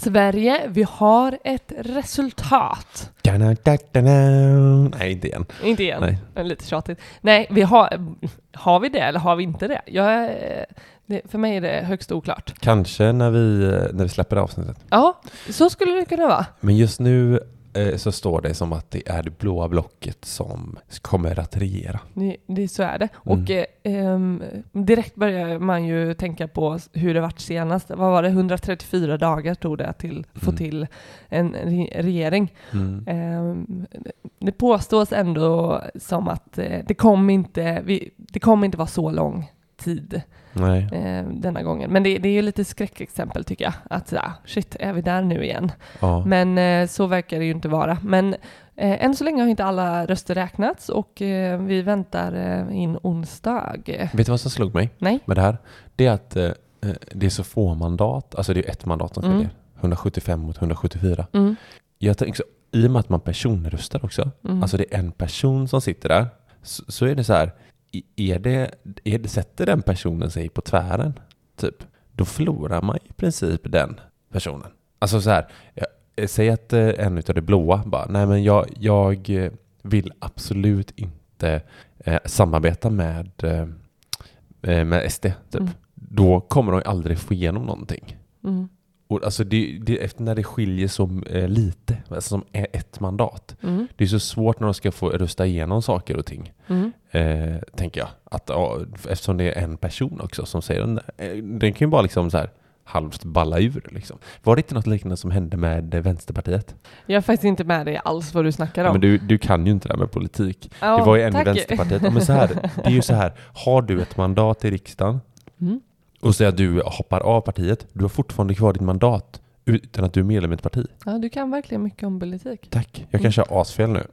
Sverige, vi har ett resultat. Da-na, da-da-na. Nej, inte igen. Inte igen, Nej. Nej. lite tjatigt. Nej, vi har, har vi det eller har vi inte det? Jag, det för mig är det högst oklart. Kanske när vi, när vi släpper avsnittet. Ja, så skulle det kunna vara. Men just nu så står det som att det är det blåa blocket som kommer att regera. Det, så är det. Mm. Och eh, ehm, direkt börjar man ju tänka på hur det varit senast. Vad var det? 134 dagar tog det att få Mm. till en re- regering. Mm. Ehm, det påstås ändå som att eh, det kommer inte, vi, det kommer inte vara så lång tid eh, denna gången. Men det, det är ju lite skräckexempel tycker jag. Att sådär, shit, är vi där nu igen? Ja. Men eh, så verkar det ju inte vara. Men eh, än så länge har inte alla röster räknats och eh, vi väntar eh, in onsdag. Vet du vad som slog mig Nej. med det här? Det är att eh, det är så få mandat. Alltså det är ett mandat som Mm. skiljer. 175 mot 174. Mm. Jag tänker så, I och med att man personröstar också. Mm. Alltså det är en person som sitter där. Så, så är det så här. Är det, är det, sätter den personen sig på tvären, typ, då förlorar man i princip den personen. Alltså så här. Säg att eh, en utav det blåa bara, nej men jag, jag eh, vill absolut inte eh, samarbeta med, eh, eh, med SD, typ. Mm. Då kommer de aldrig få igenom någonting. Mm. Och alltså det, det, efter när det skiljer så eh, lite, alltså som är ett mandat. Mm. Det är så svårt när de ska få rösta igenom saker och ting. Mm. Eh, tänker jag. Att, ja, eftersom det är en person också som säger den. eh, Den kan ju bara liksom så här halvt balla ur. Liksom. Var det inte något liknande som hände med eh, Vänsterpartiet? Jag är faktiskt inte med dig alls vad du snackar Ja, om. men du, du kan ju inte det här med politik. Ja, det var ju en i. Vänsterpartiet. Ja, men så här, det är ju så här, har du ett mandat i riksdagen Mm. Och säger att du hoppar av partiet, du har fortfarande kvar ditt mandat utan att du är medlem i ett parti. Ja, du kan verkligen mycket om politik. Tack. Jag kanske har asfel nu.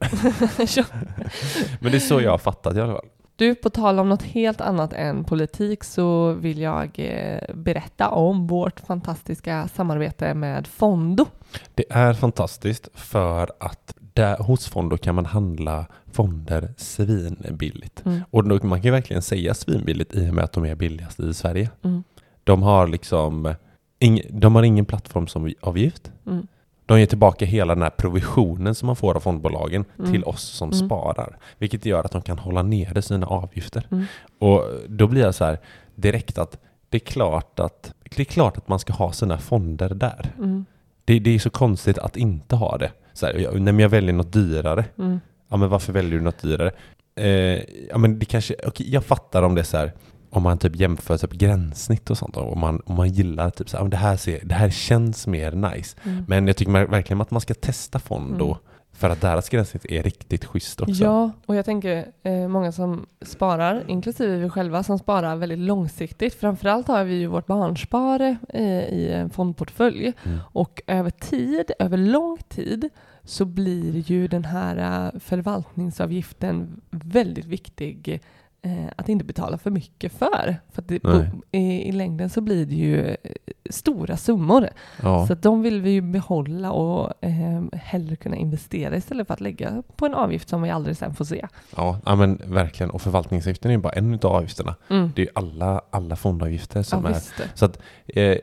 Men det är så jag har fattat i alla fall. Du, på tal om något helt annat än politik så vill jag eh, berätta om vårt fantastiska samarbete med Fondo. Det är fantastiskt för att där, hos Fondo kan man handla fonder svinbilligt. Mm. Och då, man kan verkligen säga svinbilligt i och med att de är billigast i Sverige. Mm. De har liksom ing, de har ingen plattformsavgift. Mm. De ger tillbaka hela den här provisionen som man får av fondbolagen Mm. till oss som Mm. sparar. Vilket gör att de kan hålla nere sina avgifter. Mm. Och då blir jag så här direkt att det är klart att, det är klart att man ska ha sina fonder där. Mm. Det, det är så konstigt att inte ha det. Så här, jag, när jag väljer något dyrare, Mm. ja men varför väljer du något dyrare? Eh, ja men det kanske, okej, jag fattar om det är så här, om man typ jämför typ gränssnitt och sånt, om man, om man gillar typ så här, men det, här ser, det här känns mer nice. Mm. Men jag tycker verkligen att man ska testa Fondo Mm. för att deras gränssnitt är riktigt schysst också. Ja, och jag tänker eh, många som sparar, inklusive vi själva som sparar väldigt långsiktigt. Framförallt har vi ju vårt barnspare eh, i en fondportfölj Mm. och över tid, över lång tid, så blir ju den här eh, förvaltningsavgiften väldigt viktig eh, att inte betala för mycket för. För det, i, i längden så blir det ju eh, stora summor. Ja. Så de vill vi ju behålla och eh, hellre kunna investera istället för att lägga på en avgift som vi aldrig sen får se. Ja, ja, men verkligen. Och förvaltningsavgiften är ju bara en av avgifterna. Mm. Det är ju alla, alla fondavgifter som ja, är. Så att, eh,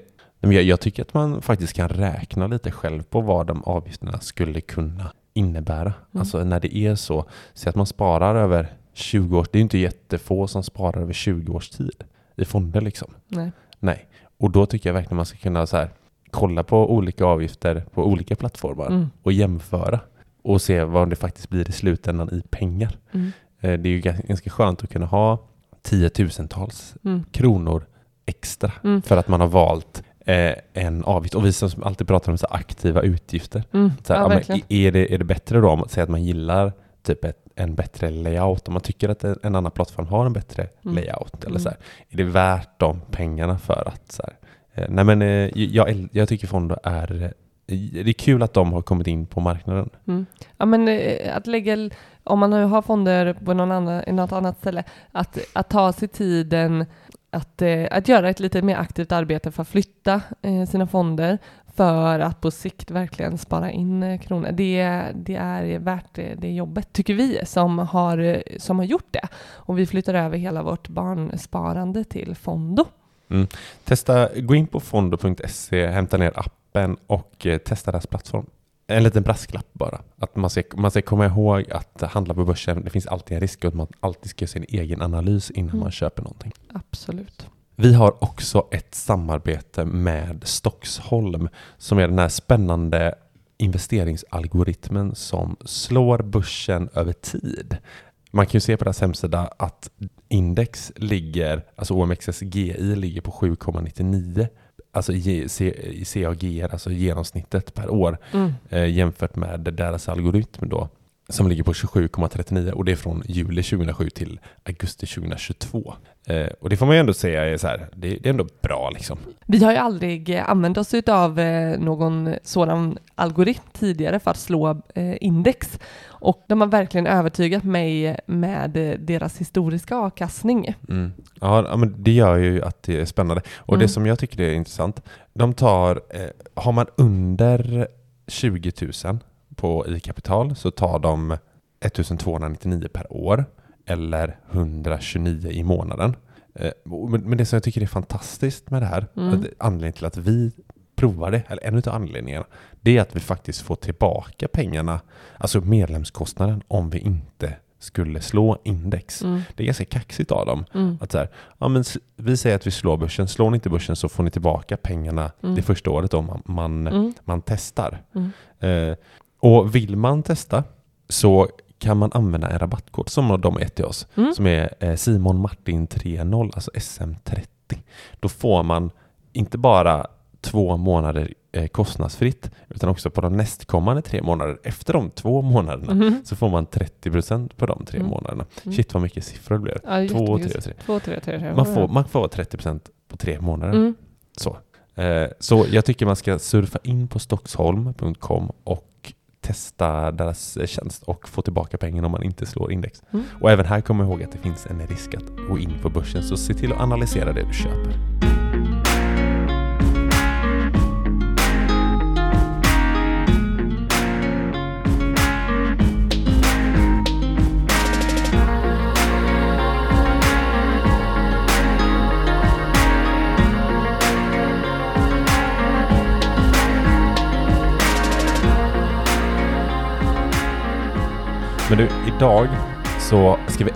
jag, jag tycker att man faktiskt kan räkna lite själv på vad de avgifterna skulle kunna innebära. Mm. Alltså när det är så, så att man sparar över 20 år, det är ju inte jättefå som sparar över 20 års tid i fonder liksom. Nej. Nej, och då tycker jag verkligen man ska kunna så här, kolla på olika avgifter på olika plattformar Mm. och jämföra och se vad det faktiskt blir i slutändan i pengar. Mm. Eh, det är ju gans- ganska skönt att kunna ha tiotusentals Mm. kronor extra Mm. för att man har valt eh, en avgift. Och vi som alltid pratar om så aktiva utgifter. Mm. Så här, ja, men är, det, är det bättre då om att säga att man gillar typ ett, en bättre layout, om man tycker att en annan plattform har en bättre Mm. layout, eller Mm. så här, är det värt de pengarna för att så här, eh, nej men eh, jag, jag tycker Fondo är, eh, det är kul att de har kommit in på marknaden. Mm. Ja, men eh, att lägga, om man nu har fonder på någon annan, i något annat ställe, att, att ta sig tiden att, eh, att göra ett lite mer aktivt arbete för att flytta eh, sina fonder för att på sikt verkligen spara in eh, kronor. Det, det är värt det, det jobbet, tycker vi, som har, eh, som har gjort det. Och vi flyttar över hela vårt barnsparande till Fondo. Mm. Testa, gå in på fondo.se, hämta ner appen och eh, testa deras plattform. En liten brasklapp bara. Att man ska, man ska komma ihåg att handla på börsen, det finns alltid en risk att man alltid ska göra sin egen analys innan Mm. man köper någonting. Absolut. Vi har också ett samarbete med Stockholm som är den här spännande investeringsalgoritmen som slår börsen över tid. Man kan ju se på deras hemsida att index ligger, alltså OMXSGI ligger på 7,99 alltså i C- i CAG, alltså genomsnittet per år Mm. eh, jämfört med deras algoritm då som ligger på 27,39 och det är från juli 2007 till augusti 2022. Eh, och det får man ju ändå säga är så här, det, det är ändå bra liksom. Vi har ju aldrig eh, använt oss av någon sådan algoritm tidigare för att slå eh, index. Och de har verkligen övertygat mig med eh, deras historiska avkastning. Mm. Ja, men det gör ju att det är spännande. Och Mm. det som jag tycker är intressant, de tar, eh, har man under 20 000 på i kapital så tar de 1299 per år eller 129 i månaden. Eh, men, det som jag tycker är fantastiskt med det här, Mm. anledningen till att vi provar det, eller en av anledningarna, det är att vi faktiskt får tillbaka pengarna, alltså medlemskostnaden, om vi inte skulle slå index. Mm. Det är ganska kaxigt av dem. Mm. Att så här, ja, men vi säger att vi slår börsen, slår ni inte börsen så får ni tillbaka pengarna Mm. det första året om man, man, Mm. man testar. Mm. Eh, och vill man testa så kan man använda en rabattkod som de är till oss, Mm. som är eh, Simon Martin 30, alltså SM30. Då får man inte bara två månader eh, kostnadsfritt, utan också på de nästkommande tre månader efter de två månaderna Mhm. så får man 30% på de tre Mm. månaderna. Mm. Shit vad mycket siffror det blev. Ja, Två, tre och tre. Två, tre, tre, tre. Man får, man får 30% på tre månader. Mm. Så. Eh, så jag tycker man ska surfa in på stocksholm.com och testa deras tjänst och få tillbaka pengarna om man inte slår index. Mm. Och även här kommer ihåg att det finns en risk att gå in på börsen, så se till att analysera det du köper.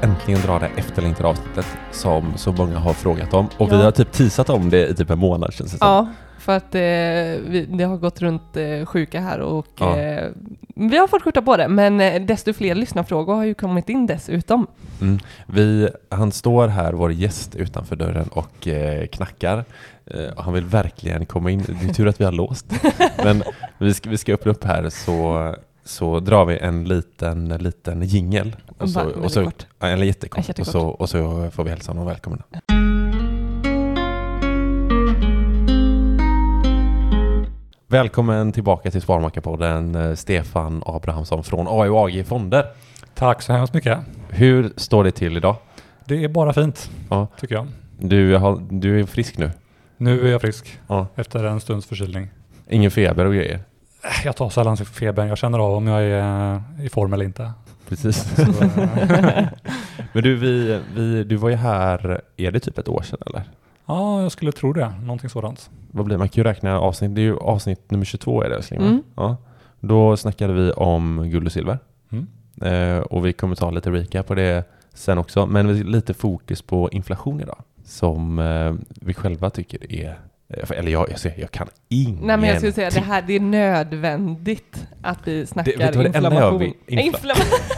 Äntligen dra det efterlängtade avsnittet som så många har frågat om. Och vi Ja. har typ teasat om det i typ en månad känns det som. Ja, för att eh, vi, det har gått runt eh, sjuka här och Ja. eh, vi har fått skjuta på det, men eh, desto fler lyssnarfrågor har ju kommit in dessutom. Mm. Vi, han står här, vår gäst, utanför dörren och eh, knackar. Eh, han vill verkligen komma in. Det är tur att vi har låst. Men vi ska, vi ska öppna upp här så, så drar vi en liten, liten jingel. Och så, och så, kort. eller jättekort. Jättekort. Och, så, och så får vi hälsa honom välkommen. Välkommen tillbaka till Sparmakarpodden, eh, Stefan Abrahamsson från AU AG Fonder. Tack så hemskt mycket. Hur står det till idag? Det är bara fint, Ja. tycker jag. Du, har, du är frisk nu? Nu är jag frisk Ja. efter en stunds förkylning. Ingen feber och grejer? Äh, Jag tar sällan feber. Jag känner av om jag är eh, i form eller inte. Precis. Så, eh, Men du, vi, vi, du var ju här, är det typ ett år sedan eller? ja, jag skulle tro det. Någonting sådant. Vad blir man kan ju räkna avsnitt, det är ju avsnitt nummer 22 är det älskling? Mm. Ja. Då snackade vi om guld och silver. Mm. Eh, och vi kommer ta lite recap på det sen också. Men vi- lite fokus på inflation idag. Som eh, vi själva tycker är, eh, eller jag, jag, jag kan ingenting. Nej men jag skulle säga det här, det är nödvändigt att vi snackar vet du vad det enda jag inflammation. vill- infla- Inflammation.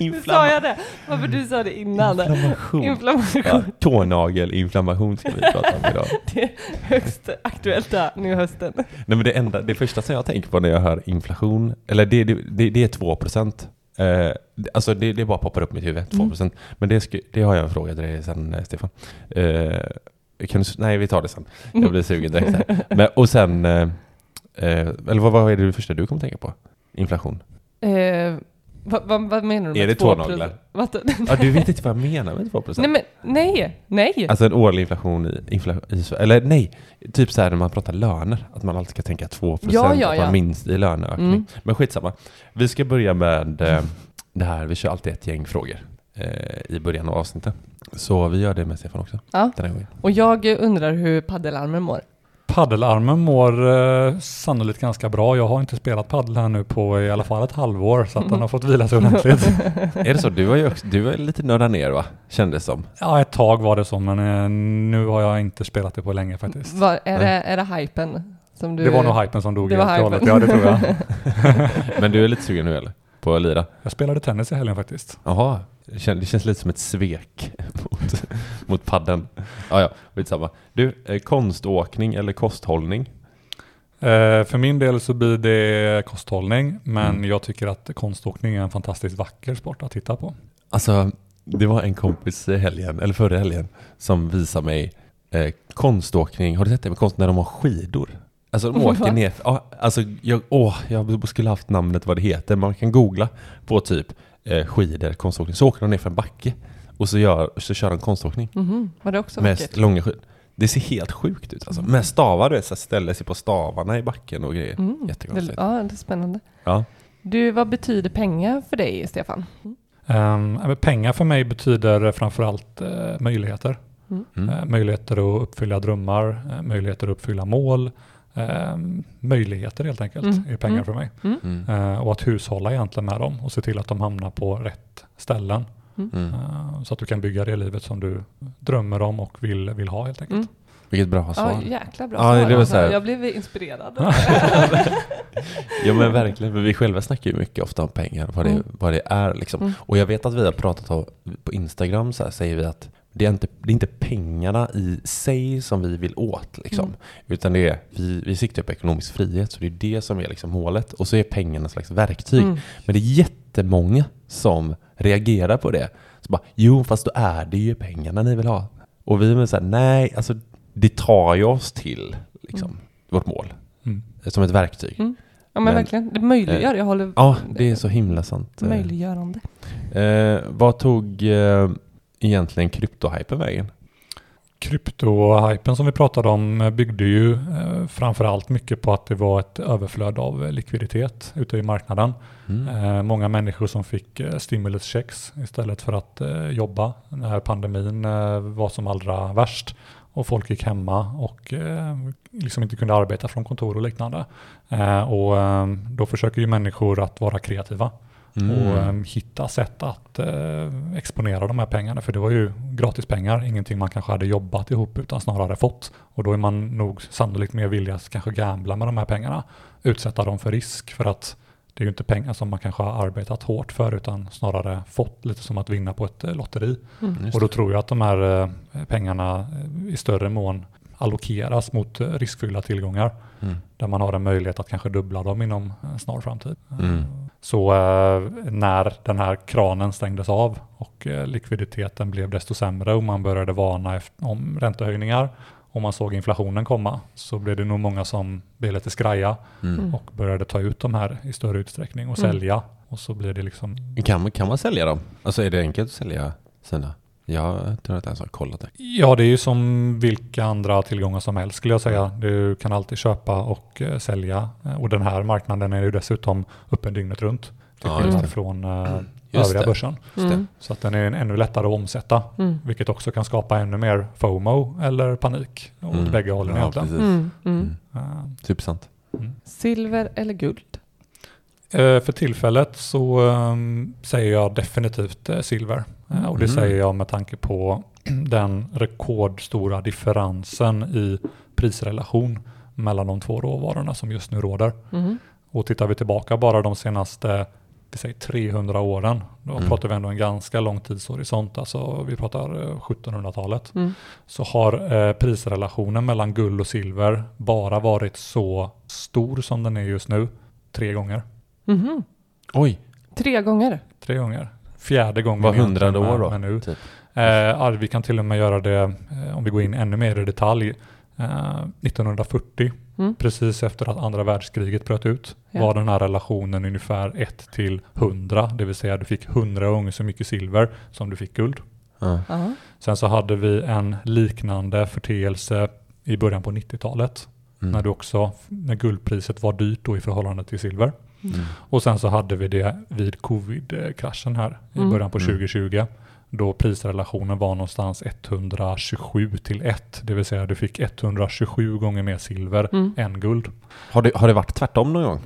Nu sa jag det, varför du sa det innan. Inflammation. Inflammation. Ja, tånagelinflammation ska vi prata om idag. Det är högst aktuellt där nu hösten. Nej men det enda, det första som jag tänker på när jag hör inflation, eller det, det, det, det är 2 procent. Eh, det- alltså det, det bara poppar upp i mitt huvud, 2 procent. Men det, det har jag en fråga till dig sen eh, Stefan. Eh, kan du, nej vi tar det sen, jag blir sugen direkt här. Men, och sen, eh, eh, eller vad, vad är det första du kommer tänka på? Inflation? Eh, vad, vad, vad menar du med Är det tånaglar? procent? Ja, du vet inte vad jag menar med 2 procent? Nej men nej, nej. Alltså en årlig inflation i, infla, i. Eller nej, typ så här när man pratar löner. Att man alltid ska tänka 2% Ja, ja, ja. man minst i löneökning. Mm. Men skitsamma. Vi ska börja med eh, det här. Vi kör alltid ett gäng frågor i början av avsnittet. Så vi gör det med Stefan också Ja. den här gången. Och jag undrar hur paddelarmen mår. Paddelarmen mår eh, sannolikt ganska bra. Jag har inte spelat paddel här nu på i alla fall ett halvår så att den har fått vila sig ordentligt. Är det så? Du var ju också, du var lite nördad ner va? Kändes som. ja, ett tag var det så men eh, nu har jag inte spelat det på länge faktiskt. Vad, är, det, är det hypen? Som du... Det var nog hypen som dog Det helt var och hållet. Ja, det tror jag. Men du är lite sugen nu eller? På att lira? Jag spelade tennis i helgen faktiskt. Jaha, det känns, det känns lite som ett svek mot, mot padden. Ja, ja, skitsamma. Du, eh, konståkning eller kosthållning? Eh, för min del så blir det kosthållning, men Mm. jag tycker att konståkning är en fantastiskt vacker sport att titta på. Alltså, det var en kompis i helgen, eller förra helgen, som visade mig eh, konståkning. Har du sett det med konst när de har skidor? Alltså de åker ner, ja, alltså jag, åh, jag skulle haft namnet vad det heter. Man kan googla på typ eh, skidor, konståkning. Så åker de ner för en backe och så, gör, så kör de konståkning. Mhm, Var det också med vackert? långa skidor. Det ser helt sjukt ut alltså. Med stavar, du vet, så ställer sig på stavarna i backen och grejer. Mm. Jättekonstigt. Ja, det är spännande. Ja. Du, vad betyder pengar för dig, Stefan? Um, pengar för mig betyder framförallt uh, möjligheter. Mm. Eh, möjligheter att uppfylla drömmar, eh, möjligheter att uppfylla mål. Eh, möjligheter helt enkelt Mm. är pengar Mm. för mig. Mm. Eh, och att hushålla egentligen med dem och se till att de hamnar på rätt ställen. Mm. Eh, så att du kan bygga det livet som du drömmer om och vill, vill ha helt enkelt. Mm. Vilket bra svar. Ja, jäkla bra Ja, svar. det var alltså. så här- Jag blev inspirerad. Ja men verkligen, för vi själva snackar ju mycket ofta om pengar, vad det, Mm. vad det är liksom. Mm. Och jag vet att vi har pratat om, på Instagram så här, säger vi att det är, inte, det är inte pengarna i sig som vi vill åt liksom. Mm. Utan det är, vi, vi siktar på ekonomisk frihet, så det är det som är liksom målet. Och så är pengarna ett slags verktyg. Mm. Men det är jättemånga som reagerar på det. Så bara, jo fast då är det ju pengarna ni vill ha. Och vi är så här, nej, alltså det tar ju oss till liksom, Mm. vårt mål. Mm. Som ett verktyg. Mm. Ja men, Men- verkligen, det möjliggör. Jag håller Ja, det är så himla sant. möjliggörande. Eh, vad tog eh, egentligen kryptohypen vägen? Kryptohypen som vi pratade om eh, byggde ju eh, framförallt mycket på att det var ett överflöd av eh, likviditet ute i marknaden. Mm. Många människor som fick eh, stimulus checks istället för att jobba när pandemin var som allra värst och folk gick hemma och liksom inte kunde arbeta från kontor och liknande. Och då försöker ju människor att vara kreativa Mm. och eh, hitta sätt att eh, exponera de här pengarna. För det var ju gratis pengar, ingenting man kanske hade jobbat ihop utan snarare fått. Och då är man nog sannolikt mer villig att kanske gambla med de här pengarna, utsätta dem för risk för att det är ju inte pengar som man kanske har arbetat hårt för utan snarare fått lite som att vinna på ett eh, lotteri. Mm. Och då tror jag att de här eh, pengarna i större mån allokeras mot eh, riskfyllda tillgångar Mm. där man har en möjlighet att kanske dubbla dem inom en snar framtid. Mm. Så eh, när den här kranen stängdes av och eh, likviditeten blev desto sämre och man började varna efter, om räntehöjningar och man såg inflationen komma så blev det nog många som blev lite skraja Mm. Mm. och började ta ut de här i större utsträckning och Mm. sälja. Och så blir det liksom Kan, kan man sälja dem? Alltså är det enkelt att sälja sina? Jag tror att jag ens har kollat det. Ja, det är ju som vilka andra tillgångar som helst skulle jag säga. Du kan alltid köpa och eh, sälja. Och den här marknaden är ju dessutom öppen dygnet runt. Till Ja, just skillnad det. från eh, Just övriga det. börsen. Just det. Mm. Så att den är ännu lättare att omsätta. Mm. Vilket också kan skapa ännu mer FOMO eller panik. Åt Mm. bägge hållen Ja, egentligen. Mm. Mm. Mm. Eh, Supersant. Silver eller guld? Eh, För tillfället så ehm, säger jag definitivt eh, silver. Eh, Och det Mm. säger jag med tanke på den rekordstora differensen i prisrelation mellan de två råvarorna som just nu råder. Mm. Och tittar vi tillbaka bara de senaste vi säger 300 åren, då Mm. pratar vi ändå en ganska lång tidshorisont, alltså vi pratar eh, 1700-talet, Mm. så har eh, prisrelationen mellan guld och silver bara varit så stor som den är just nu, tre gånger. Mhm. Oj, Tre gånger? Tre gånger. Fjärde gången var hundrade år då? nu. Typ. Eh, vi kan till och med göra det, eh, om vi går in ännu mer i detalj, eh, 1940, Mm. precis efter att andra världskriget bröt ut, Ja. var den här relationen ungefär 1 till 100, det vill säga du fick 100 gånger så mycket silver som du fick guld. Ja. Sen så hade vi en liknande förteelse i början på 90-talet, Mm. när, du också, när guldpriset var dyrt då i förhållande till silver. Mm. Och sen så hade vi det vid covid-kraschen här i Mm. början på Mm. 2020. då prisrelationen var någonstans 127 till 1. Det vill säga du fick 127 gånger mer silver Mm. än guld. Har det, har det varit tvärtom någon gång?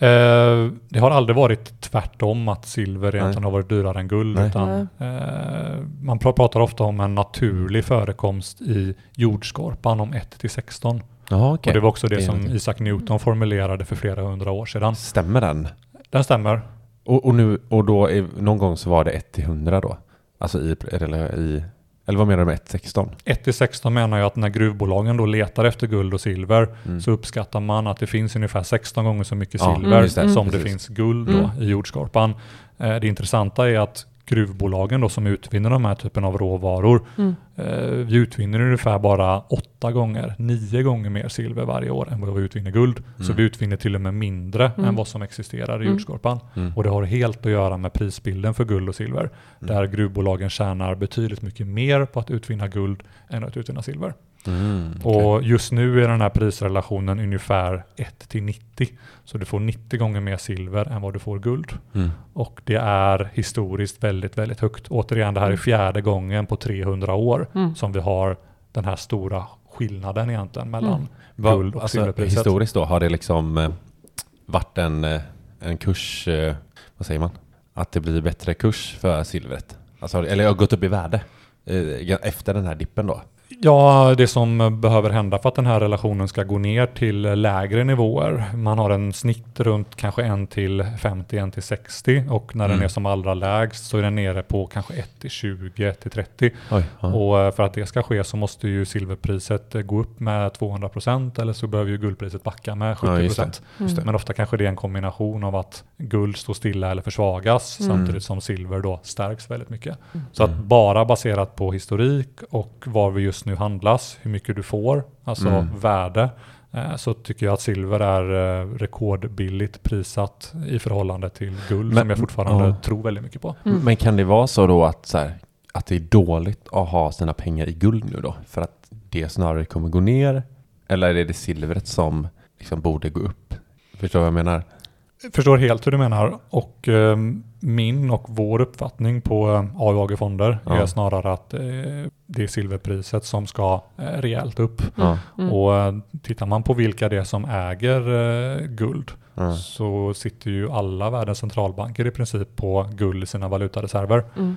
Eh, det har aldrig varit tvärtom att silver egentligen Nej. har varit dyrare än guld. Nej. Utan, eh, man pr- pratar ofta om en naturlig förekomst i jordskorpan om 1 till 16. Ja, okej. Och det var också det, Det som någonting. Isaac Newton formulerade för flera hundra år sedan. Stämmer den? Den stämmer. Och, och, nu, och då, är, någon gång så var det 1 till 100 då? Alltså i, eller i, eller vad menar du med 1 16? 1 till 16 menar jag att när gruvbolagen då letar efter guld och silver Mm. så uppskattar man att det finns ungefär 16 gånger så mycket Ja, silver det. som Precis. det finns guld då Mm. i jordskorpan. Eh, det intressanta är att gruvbolagen då som utvinner de här typen av råvaror, Mm. eh, vi utvinner ungefär bara åtta gånger, nio gånger mer silver varje år än vad vi utvinner guld. Så Mm. vi utvinner till och med mindre Mm. än vad som existerar i Mm. jordskorpan. Mm. Och det har helt att göra med prisbilden för guld och silver. Där gruvbolagen tjänar betydligt mycket mer på att utvinna guld än att utvinna silver. Mm. Och just nu är den här prisrelationen ungefär 1 till 90. Så du får 90 gånger mer silver än vad du får guld. Mm. Och det är historiskt väldigt, väldigt högt. Återigen, det här är Mm. fjärde gången på 300 år Mm. som vi har den här stora skillnaden egentligen mellan Mm. Guld och alltså, silverpriset. Historiskt då, har det liksom eh, varit en, eh, en kurs, eh, vad säger man? Att det blir bättre kurs för silvret? Alltså, eller har gått upp i värde efter den här dippen då? Ja, det som behöver hända för att den här relationen ska gå ner till lägre nivåer. Man har en snitt runt kanske 1 till 50, 1 till 60 och när den Mm. är som allra lägst så är den nere på kanske 1 till 20, 1 till 30. Oj, ja. Och eh, för att det ska ske så måste ju silverpriset eh, gå upp med 200% eller så behöver ju guldpriset backa med 70%. Ja, just det. Just det. Men ofta kanske det är en kombination av att guld står stilla eller försvagas Mm. samtidigt som silver då stärks väldigt mycket. Så att Mm. bara baserat på historik och var vi just nu handlas, hur mycket du får, alltså Mm. värde, eh, så tycker jag att silver är eh, rekordbilligt prissatt i förhållande till guld Men- som jag fortfarande ja. tror väldigt mycket på. Mm. Men kan det vara så då att, så här, att det är dåligt att ha sina pengar i guld nu då? För att det snarare kommer gå ner? Eller är det silvret som liksom borde gå upp? Förstår du vad jag menar? förstår helt hur du menar och eh, min och vår uppfattning på eh, A och AG-fonder Ja. är snarare att eh, det är silverpriset som ska eh, rejält upp. Ja. Mm. Och eh, tittar man på vilka det är som äger eh, guld Ja. så sitter ju alla världens centralbanker i princip på guld i sina valutareserver. Mm.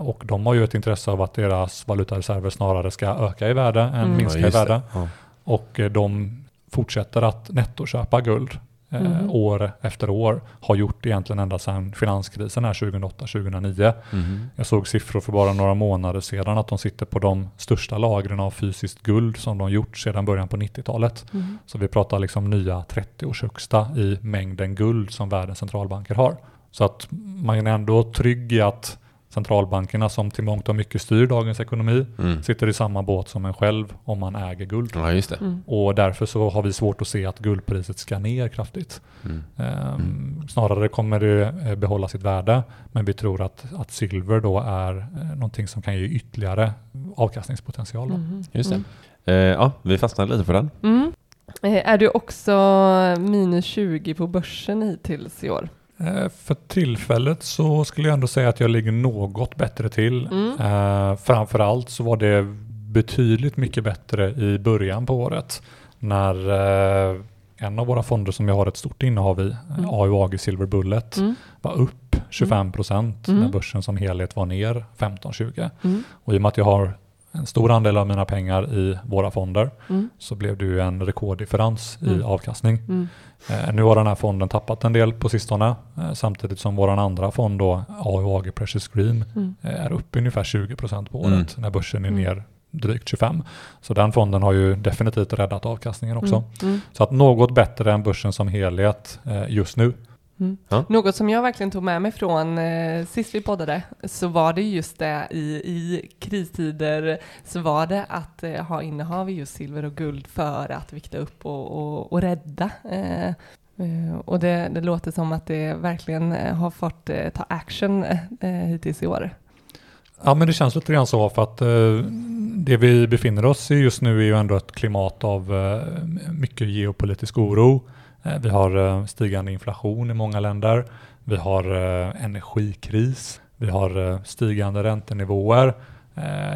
Och de har ju ett intresse av att deras valutareserver snarare ska öka i värde än Mm. minska Ja, i värde. Ja. Och de fortsätter att nettoköpa guld eh, Mhm. år efter år. Har gjort egentligen ända sedan finanskrisen här 2008-2009. Mhm. Jag såg siffror för bara några månader sedan att de sitter på de största lagren av fysiskt guld som de gjort sedan början på 90-talet. Mm. Så vi pratar liksom nya 30 års högsta i mängden guld som världens centralbanker har. Så att man är ändå trygg i att centralbankerna som till mångt och mycket styr dagens ekonomi Mm. sitter i samma båt som en själv om man äger guld. Ja, just det. Mm. Och därför så har vi svårt att se att guldpriset ska ner kraftigt. Mm. Ehm, Snarare kommer det eh, behålla sitt värde, men vi tror att, att silver då är eh, någonting som kan ge ytterligare avkastningspotential. Då. Mm. Just det. Mm. Eh, ja, vi fastnade lite på den. Mm. Eh, Är du också minus 20 på börsen hittills i år? Eh, För tillfället så skulle jag ändå säga att jag ligger något bättre till. Mm. Eh, framförallt så var det betydligt mycket bättre i början på året när eh, en av våra fonder som jag har ett stort innehav i, Mm. AUAG Silver Bullet, Mm. var upp 25 procent Mm. när börsen som helhet var ner 15-20. Mm. Och i och med att jag har en stor andel av mina pengar i våra fonder Mm. så blev det ju en rekorddifferens i Mm. avkastning. Mm. Eh, nu har den här fonden tappat en del på sistone eh, samtidigt som vår andra fond då, AUAG Precious Green, Mm. eh, är upp ungefär 20% på Mm. året när börsen är Mm. ner drygt 25. Så den fonden har ju definitivt räddat avkastningen också. Mm. Mm. Så att något bättre än börsen som helhet eh, just nu. Mm. Ja. Något som jag verkligen tog med mig från eh, sist vi poddade så var det just det i, i kristider så var det att eh, ha innehav i just silver och guld för att vikta upp och, och, och rädda. Eh, eh, och det, det låter som att det verkligen eh, har fått eh, ta action eh, hittills i år. Ja men det känns lite grann så för att det vi befinner oss i just nu är ju ändå ett klimat av mycket geopolitisk oro. Eh, vi har eh, stigande inflation i många länder. Vi har eh, energikris. Vi har stigande räntenivåer.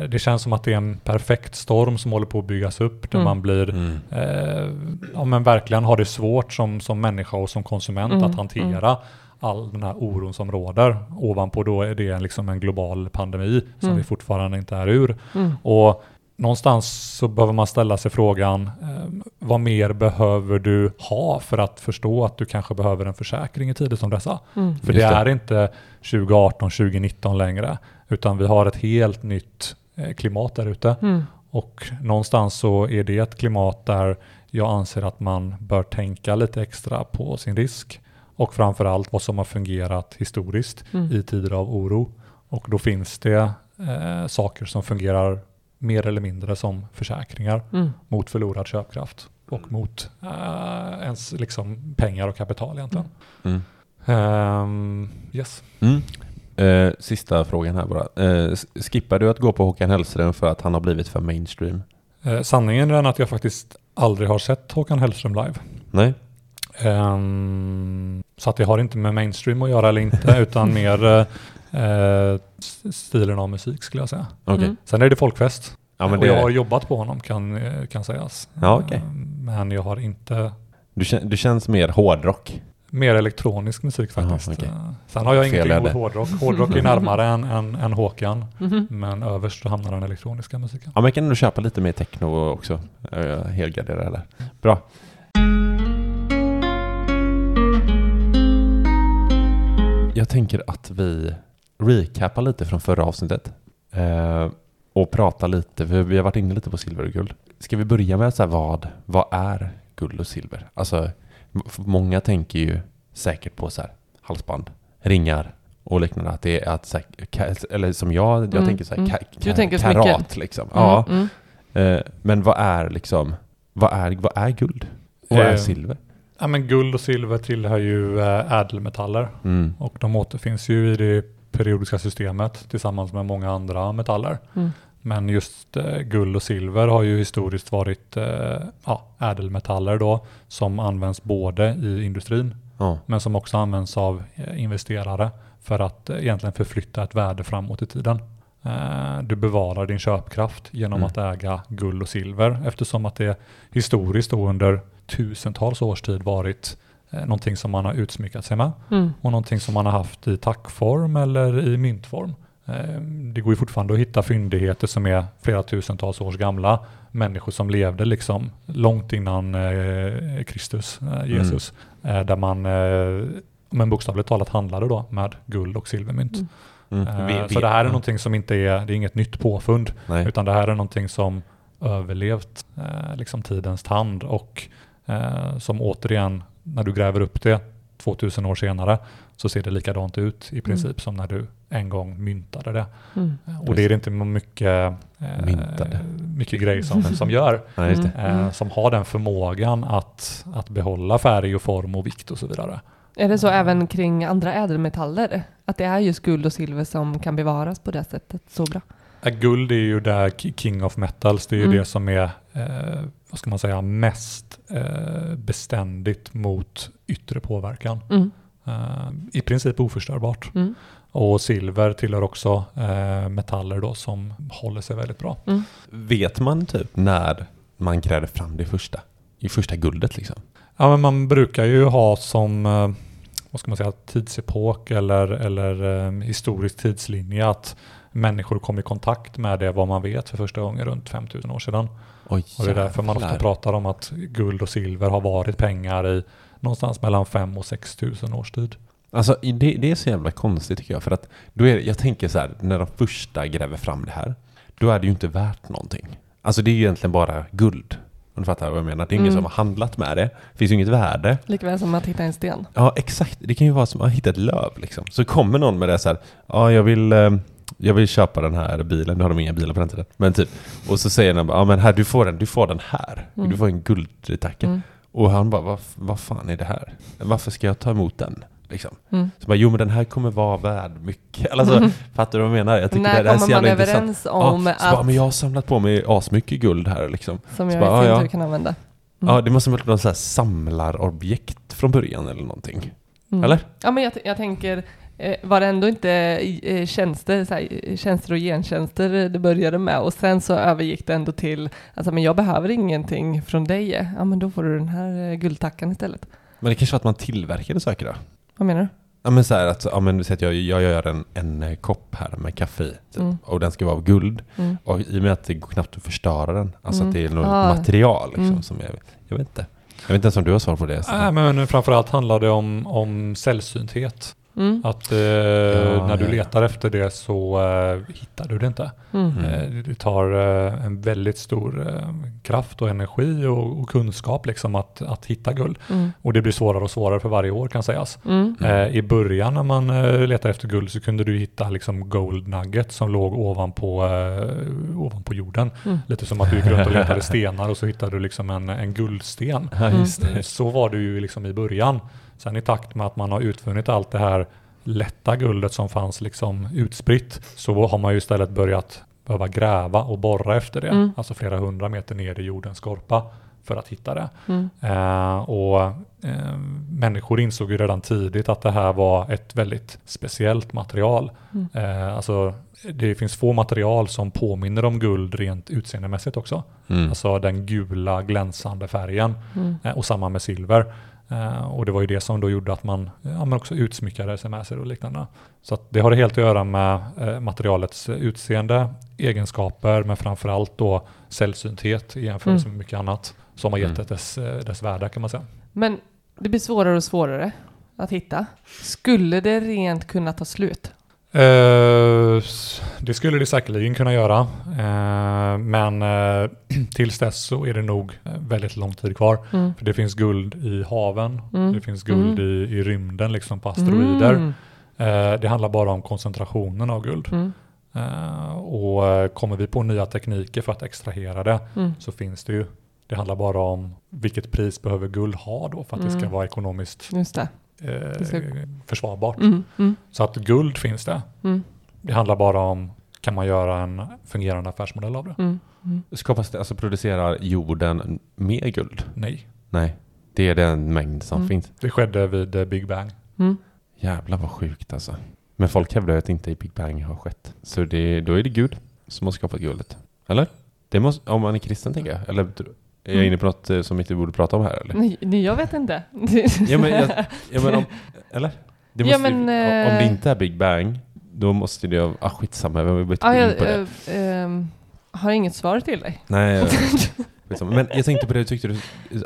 Det känns som att det är en perfekt storm som håller på att byggas upp där Mm. man blir Mm. eh, ja, men verkligen har det svårt som, som människa och som konsument Mm, att hantera all den här oron som råder. Ovanpå då är det liksom en global pandemi som Mm. vi fortfarande inte är ur. Mm. Och någonstans så behöver man ställa sig frågan, eh, vad mer behöver du ha för att förstå att du kanske behöver en försäkring i tider som dessa? Mm. För det det. är inte 2018, 2019 längre, utan vi har ett helt nytt eh, klimat där ute. Mm. Och någonstans så är det ett klimat där jag anser att man bör tänka lite extra på sin risk och framförallt vad som har fungerat historiskt Mm. i tider av oro. Och då finns det eh, saker som fungerar mer eller mindre som försäkringar Mm. mot förlorad köpkraft och mot eh, ens liksom pengar och kapital egentligen. Mm. Ehm, yes. Mm. Eh, sista frågan här bara. S- skippar du att gå på Håkan Hellström för att han har blivit för mainstream? Eh, sanningen är den att jag faktiskt aldrig har sett Håkan Hellström live. Nej? Ehm, så att det har inte med mainstream att göra eller inte, utan mer stilen av musik skulle jag säga. Okej. Mm. Sen är det folkfest. Ja, men och jag har jobbat på honom kan, eh, kan sägas. Ja, okej. Ehm, Men jag har inte du, du känns mer hårdrock. mer elektronisk musik faktiskt. okej. Eh, Sen har jag Fel ingenting emot hårdrock. Hårdrock är närmare än, än, än Håkan. Mhm. Men överst så hamnar den elektroniska musiken. Ja, men jag kan nog köpa lite mer techno också. Helgarderad där. Bra. Jag tänker att vi recapar lite från förra avsnittet. Eh, och pratar lite, för vi har varit inne lite på silver och guld. Ska vi börja med så här, vad, vad är guld och silver? Alltså, många tänker ju säkert på så här, halsband, ringar och liknande. Att det är att, så här, ka- eller som jag, jag Mm, tänker så här, mm. ka, Du ka, tänker karat smycken. liksom. Ja. Mm. Eh, men vad är liksom, vad är, vad är guld? Och vad är Eh, silver? Ja, men guld och silver tillhör ju eh, ädelmetaller Mm. och de återfinns ju i det periodiska systemet tillsammans med många andra metaller. Mm. Men just eh, guld och silver har ju historiskt varit eh, ja, ädelmetaller då som används både i industrin Ja. men som också används av eh, investerare för att eh, egentligen förflytta ett värde framåt i tiden. Eh, Du bevarar din köpkraft genom Mm. att äga guld och silver eftersom att det historiskt under tusentals års tid varit eh, någonting som man har utsmyckat sig med Mm. och någonting som man har haft i tackform eller i myntform. Eh, Det går ju fortfarande att hitta fyndigheter som är flera tusentals års gamla. Människor som levde liksom långt innan eh, Kristus, eh, Jesus. Eh, Där man eh, men bokstavligt talat handlade då med guld och silvermynt. Mm. Mm. Eh, Vi- vi- Så det här är ja. någonting som inte är, det är inget nytt påfund, Nej. utan det här är någonting som överlevt eh, liksom tidens tand och eh, som återigen, när du gräver upp det 2000 år senare, så ser det likadant ut i princip som när du en gång myntade det. Mm. Och det är det inte mycket, eh, mycket grejer som, som gör, just det. Mm. eh, som har den förmågan att, att behålla färg och form och vikt och så vidare. Är det så även kring andra ädelmetaller? Att det är just guld och silver som kan bevaras på det sättet så bra? Ja, Guld är ju där ki- king of metals. Det är ju Mm. det som är, eh, vad ska man säga, mest eh, beständigt mot yttre påverkan. Mm. Eh, I princip oförstörbart. Mm. Och silver tillhör också eh, metaller då som håller sig väldigt bra. Mm. Vet man typ när man grävde fram det första? I första guldet liksom? Ja, men man brukar ju ha som eh, vad ska man säga, tidsepok eller, eller eh, historisk tidslinje att människor kom i kontakt med det vad man vet för första gången runt 5000 år sedan. Oj, Och det är därför man ofta pratar om att guld och silver har varit pengar i någonstans mellan 5 och 6 tusen års tid. Alltså det, det är så jävla konstigt tycker jag. För att då är, jag tänker så här, när de första gräver fram det här, då är det ju inte värt någonting. Alltså det är ju egentligen bara guld. Om du fattar vad jag menar. Det är ingen Mm. som har handlat med det. Det finns ju inget värde. Likväl som att hitta en sten. Ja, exakt. Det kan ju vara som att hitta ett löv liksom. Så kommer någon med det så här, ja jag vill, eh, jag vill köpa den här bilen. Nu har de inga bilar på den tiden. Men typ, och så säger den bara, ja men här, du får den, du får den här. Mm. Du får en guldtacka. Mm. Och han bara, vad, vad fan är det här? Varför ska jag ta emot den? Liksom. Mm. Så bara, jo men den här kommer vara värd mycket. Alltså, Mm. Fattar du vad jag menar? Jag tycker När det här är så jävla intressant. överens om ja, så bara, att, men jag har samlat på mig asmycket guld här liksom. som jag bara, i sin ja, tur kan använda? Mm. Ja, det måste vara så här samlarobjekt från början eller någonting. Mm. Eller? Ja, men jag, jag tänker var det ändå inte eh, tjänster, så här, eh, tjänster och gentjänster det började med och sen så övergick det ändå till, alltså men jag behöver ingenting från dig, ja men då får du den här eh, guldtackan istället. Men det kanske var att man tillverkade saker då? Vad menar du? Ja men så här att, ja men säg att jag, jag gör en, en eh, kopp här med kaffe i, typ, Mm. och den ska vara av guld. Mm. Och i och med att det går knappt att förstöra den, alltså Mm. att det är något Ah. material liksom, Mm. som jag, jag vet inte. Jag vet inte ens om du har svar på det. Nej, men framförallt handlar det om, om sällsynthet. Mm. Att eh, när du ja, ja. letar efter det så eh, hittar du det inte. Mm. Mm. Eh, det tar eh, en väldigt stor eh, kraft och energi och, och kunskap liksom att, att hitta guld. Mm. Och det blir svårare och svårare för varje år kan sägas. Mm. Eh, I början när man eh, letade efter guld så kunde du hitta liksom gold nugget som låg ovanpå, eh, ovanpå jorden. Mm. Lite som att du gick runt och letade stenar och så hittade du liksom en, en guldsten. Ja, just det. Så var det ju liksom i början. Sen i takt med att man har utvunnit allt det här lätta guldet som fanns liksom utspritt så har man ju istället börjat behöva gräva och borra efter det. Mm. Alltså flera hundra meter ner i jordens skorpa för att hitta det. Mm. Eh, och eh, människor insåg ju redan tidigt att det här var ett väldigt speciellt material. Mm. Eh, alltså det finns få material som påminner om guld rent utseendemässigt också. Mm. Alltså den gula glänsande färgen Mm. eh, och samma med silver. Eh, och det var ju det som då gjorde att man ja, men också utsmyckade sig med sig och liknande. Så att det har det helt att göra med eh, materialets utseende, egenskaper, men framförallt då sällsynthet i jämförelse Mm. med mycket annat som har gett Mm. det dess, eh, dess värde kan man säga. Men det blir svårare och svårare att hitta. Skulle det rent kunna ta slut? Eh, det skulle det säkerligen kunna göra. Eh, men eh, tills dess så är det nog väldigt lång tid kvar. Mm. För det finns guld i haven, Mm. det finns guld Mm. i, i rymden, liksom på asteroider. Mm. Det handlar bara om koncentrationen av guld. Mm. Och kommer vi på nya tekniker för att extrahera det Mm. så finns det ju. Det handlar bara om vilket pris behöver guld ha då för att det ska vara ekonomiskt. Eh, försvarbart. Mm. Mm. Så att guld finns det. Mm. Det handlar bara om kan man göra en fungerande affärsmodell av det? Mm. Mm. Skapas det, alltså producerar jorden mer guld? Nej. Nej, det är den mängd som Mm. finns. Det skedde vid eh, Big Bang. Mm. Jävlar vad sjukt alltså. Men folk hävdar ju att inte i Big Bang har skett. Så det, då är det Gud som har skapat guldet. Eller? Det måste, om man är kristen tänker jag. Eller är jag inne på något eh, som inte borde prata om här eller? Nej, nej, jag vet inte. Ja men, jag, ja, men om, eller? Det Ja, måste, men, ju- om det eh, inte är Big Bang, då måste det ju, ah skitsamma, vi behöver inte gå in på det. ehm, har inget svar till dig. Nej, men jag tänkte på det, tyckte du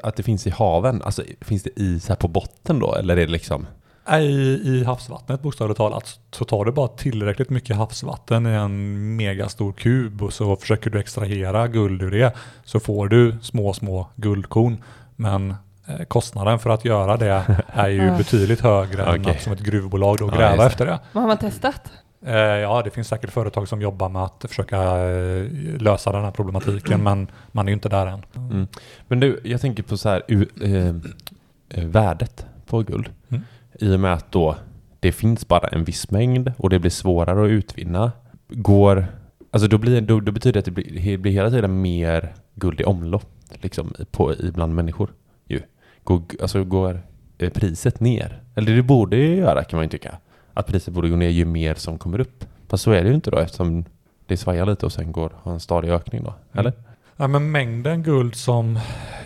att det finns i haven? Alltså finns det is här på botten då? Eller är det liksom? I, I havsvattnet bokstavligt talat så tar du bara tillräckligt mycket havsvatten i en megastor kub och så försöker du extrahera guld ur det så får du små små guldkorn. Men eh, kostnaden för att göra det är ju Ja. betydligt högre än Okej. att som ett gruvbolag då Ja, gräva det. efter det. Vad har man testat? Eh, ja, det finns säkert företag som jobbar med att försöka eh, lösa den här problematiken men man är ju inte där än. Mm. Men du, jag tänker på så här, u, eh, eh, värdet på guld. Mm. I och med att då det finns bara en viss mängd och det blir svårare att utvinna. Går, alltså då, blir, då, då betyder det att det blir, blir hela tiden mer guld i omlopp liksom, på, bland människor. Ju. Går, alltså går eh, priset ner? Eller det borde ju göra kan man ju tycka. Att priset borde gå ner ju mer som kommer upp. Fast så är det ju inte då eftersom det svajar lite och sen går har en stadig ökning då. Eller? Ja, men mängden guld som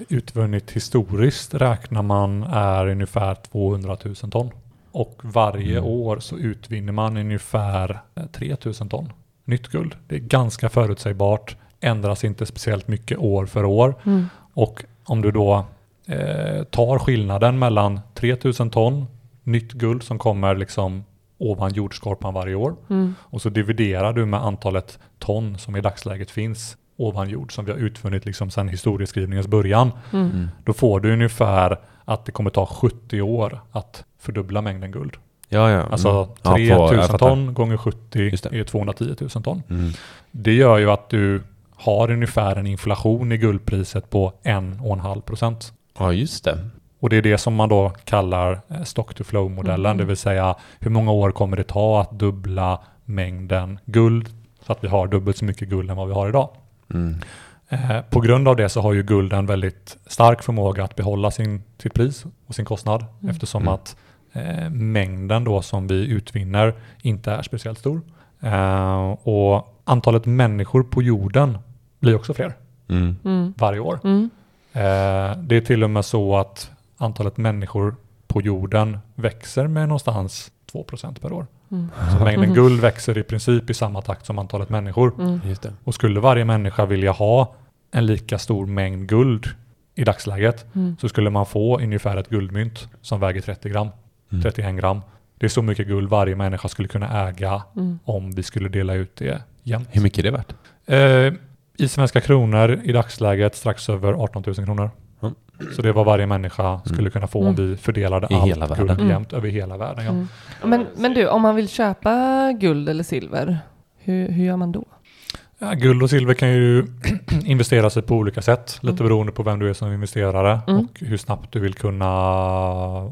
utvunnit historiskt räknar man är ungefär 200 000 ton. Och varje Mm. år så utvinner man ungefär eh, 3 000 ton nytt guld. Det är ganska förutsägbart, ändras inte speciellt mycket år för år. Mm. Och om du då eh, tar skillnaden mellan 3 000 ton nytt guld som kommer liksom ovan jordskorpan varje år Mm. och så dividerar du med antalet ton som i dagsläget finns ovan jord som vi har utvunnit liksom sedan historieskrivningens början. Mm. Då får du ungefär att det kommer ta 70 år att fördubbla mängden guld. Ja, ja. Alltså Mm. Ja, 3 på- jag 000 fattar. ton gånger 70 Just det. är 210 000 ton. Mm. Det gör ju att du har ungefär en inflation i guldpriset på 1,5 procent. Ja, just det. Och det är det som man då kallar eh, stock to flow-modellen, Mm. det vill säga hur många år kommer det ta att dubbla mängden guld så att vi har dubbelt så mycket guld än vad vi har idag. Mm. Eh, på grund av det så har ju guld en väldigt stark förmåga att behålla sin, sitt pris och sin kostnad Mm. eftersom Mm. att eh, mängden då som vi utvinner inte är speciellt stor. Eh, och antalet människor på jorden blir också fler Mm. Mm. varje år. Mm. Eh, det är till och med så att antalet människor på jorden växer med någonstans 2% per år. Mm. Så mängden guld växer i princip i samma takt som antalet människor. Mm. Just det. Och skulle varje människa vilja ha en lika stor mängd guld i dagsläget Mm. så skulle man få ungefär ett guldmynt som väger 30 gram, Mm. 31 gram. Det är så mycket guld varje människa skulle kunna äga Mm. om vi skulle dela ut det jämnt. Hur mycket är det värt? Eh, I svenska kronor i dagsläget strax över 18 000 kronor. Mm. Så det är vad varje människa skulle kunna få om Mm. vi fördelade I allt guld Mm. jämnt över hela världen. Ja. Mm. Men, men du, om man vill köpa guld eller silver, hur, hur gör man då? Ja, guld och silver kan ju investeras i på olika sätt, lite Mm. beroende på vem du är som investerare Mm. och hur snabbt du vill kunna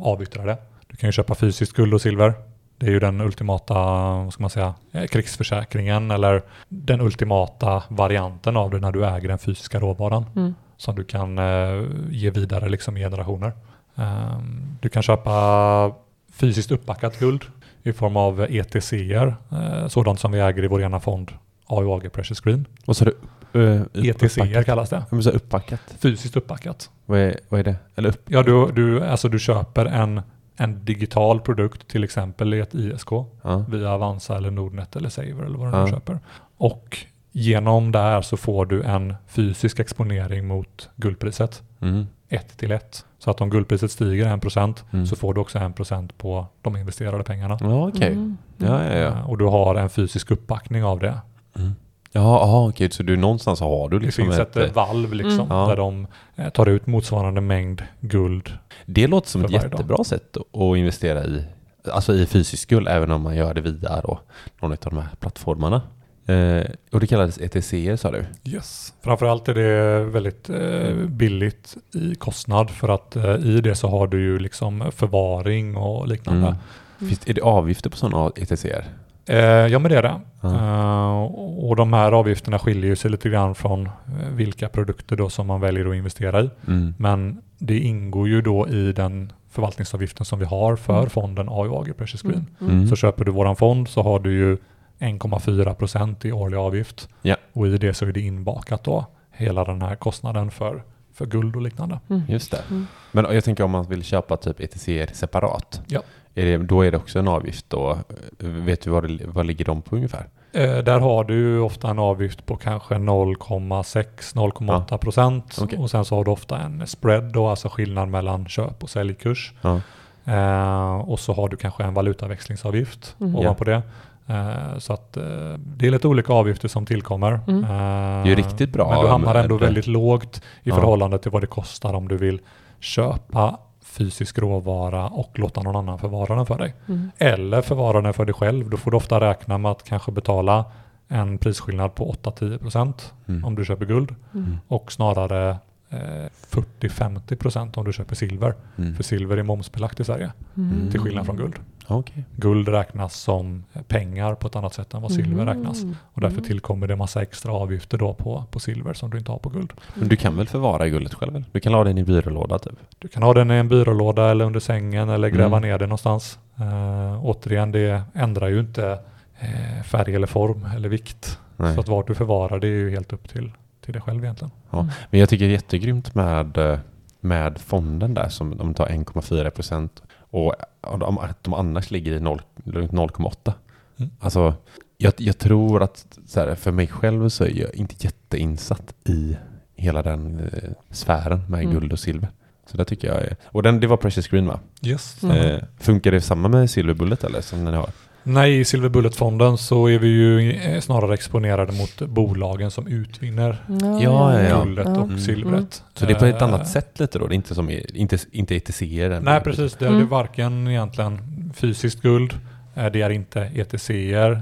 avyttra det. Du kan ju köpa fysiskt guld och silver. Det är ju den ultimata, vad ska man säga, eh, krigsförsäkringen eller den ultimata varianten av det när du äger den fysiska råvaran Mm. Som du kan eh, ge vidare liksom i generationer. Ehm, du kan köpa fysiskt uppbackat guld i form av ETCer, eh, sådant som vi äger i vår ena fond AUAG Precious Green. Vad sa du? Uh, ETCer kallas det. Jag säga uppbackat. Fysiskt uppbackat. Vad är, vad är det? Eller upp? Ja, du, du, alltså du köper en, en digital produkt, till exempel i ett ISK, Ja. via Avanza eller Nordnet eller Saver eller vad du Ja. nu köper. Och genom det här så får du en fysisk exponering mot guldpriset. Mm. ett till ett. Så att om guldpriset stiger 1% Mm. så får du också 1% på de investerade pengarna. Ja, okej. Mm. Ja, ja, ja. Eh, Och du har en fysisk uppbackning av det. Mm. Ja, aha, okej. Så du någonstans har du Det liksom finns ett, eh, ett... valv liksom Mm. Ja. där de eh, tar ut motsvarande mängd guld. Det låter som ett varje dag. jättebra sätt att att investera i. Alltså i fysisk guld, även om man gör det via då, någon av de här plattformarna. Eh, och det kallades ETC sa du? Yes. Framförallt är det väldigt eh, billigt i kostnad för att eh, i det så har du ju liksom förvaring och liknande. Mm. Finns, är det avgifter på sådana ETCer? Eh, ja men det är det. Eh, och de här avgifterna skiljer ju sig lite grann från eh, vilka produkter då som man väljer att investera i. Mm. Men det ingår ju då i den förvaltningsavgiften som vi har för Mm. fonden AUAG Precious Green. Mm. Mm. Så köper du våran fond så har du ju 1,4 procent i årlig avgift. Ja. Och i det så är det inbakat då hela den här kostnaden för, för guld och liknande. Mm. Just det. Mm. Men jag tänker om man vill köpa typ ETCer separat. Ja. Är det, då är det också en avgift då. Vet du vad, det, vad ligger de på ungefär? Eh, där har du ofta en avgift på kanske 0,6-0,8 procent. Okej. Och sen så har du ofta en spread då, alltså skillnad mellan köp och säljkurs. Ja. Eh, och så har du kanske en valutaväxlingsavgift Mm. ovanpå det. Eh, så att eh, det är lite olika avgifter som tillkommer. Mm. Eh, Det är ju riktigt bra Men du hamnar ändå väldigt lågt i Ja. förhållande till vad det kostar om du vill köpa fysisk råvara och låta någon annan förvara den för dig. Mm. Eller förvara den för dig själv. Då får du ofta räkna med att kanske betala en prisskillnad på 8-10% Mm. om du köper guld Mm. och snarare eh, 40-50% om du köper silver. Mm. För silver är momsbelagt i Sverige Mm. till skillnad från guld. Okej. Guld räknas som pengar på ett annat sätt än vad silver Mm. räknas. Och därför Mm. tillkommer det massa extra avgifter då på, på silver som du inte har på guld. Men du kan väl förvara guldet själv? eller? Du kan ha den i byrålåda typ? Du kan ha den i en byrålåda eller under sängen eller gräva Mm. ner den någonstans. Uh, återigen, det ändrar ju inte eh, färg eller form eller vikt. Nej. Så att vart du förvarar det är ju helt upp till, till dig själv egentligen. Ja. Men jag tycker det är jättegrymt med, eh, med fonden där som de tar 1,4 procent och att de annars ligger i 0 runt 0,8. Mm. Alltså, jag, jag tror att så här, för mig själv så är jag inte jätteinsatt i hela den eh, sfären med Mm. guld och silver. Så det tycker jag är, och den, det var Precious Green va? Yes. Mm. Eh, funkar det samma med Silver Bullet eller som den har? Nej, i Silver Bullet-fonden så är vi ju eh, snarare exponerade mot bolagen som utvinner Ja, Ja, ja, ja. guldet Ja. och Mm. silvret. Så det är på ett Eh, annat sätt lite då? Det är inte som inte, inte ETCer? Nej, precis. Det är Mm. varken egentligen fysiskt guld, eh, det är inte ETCer,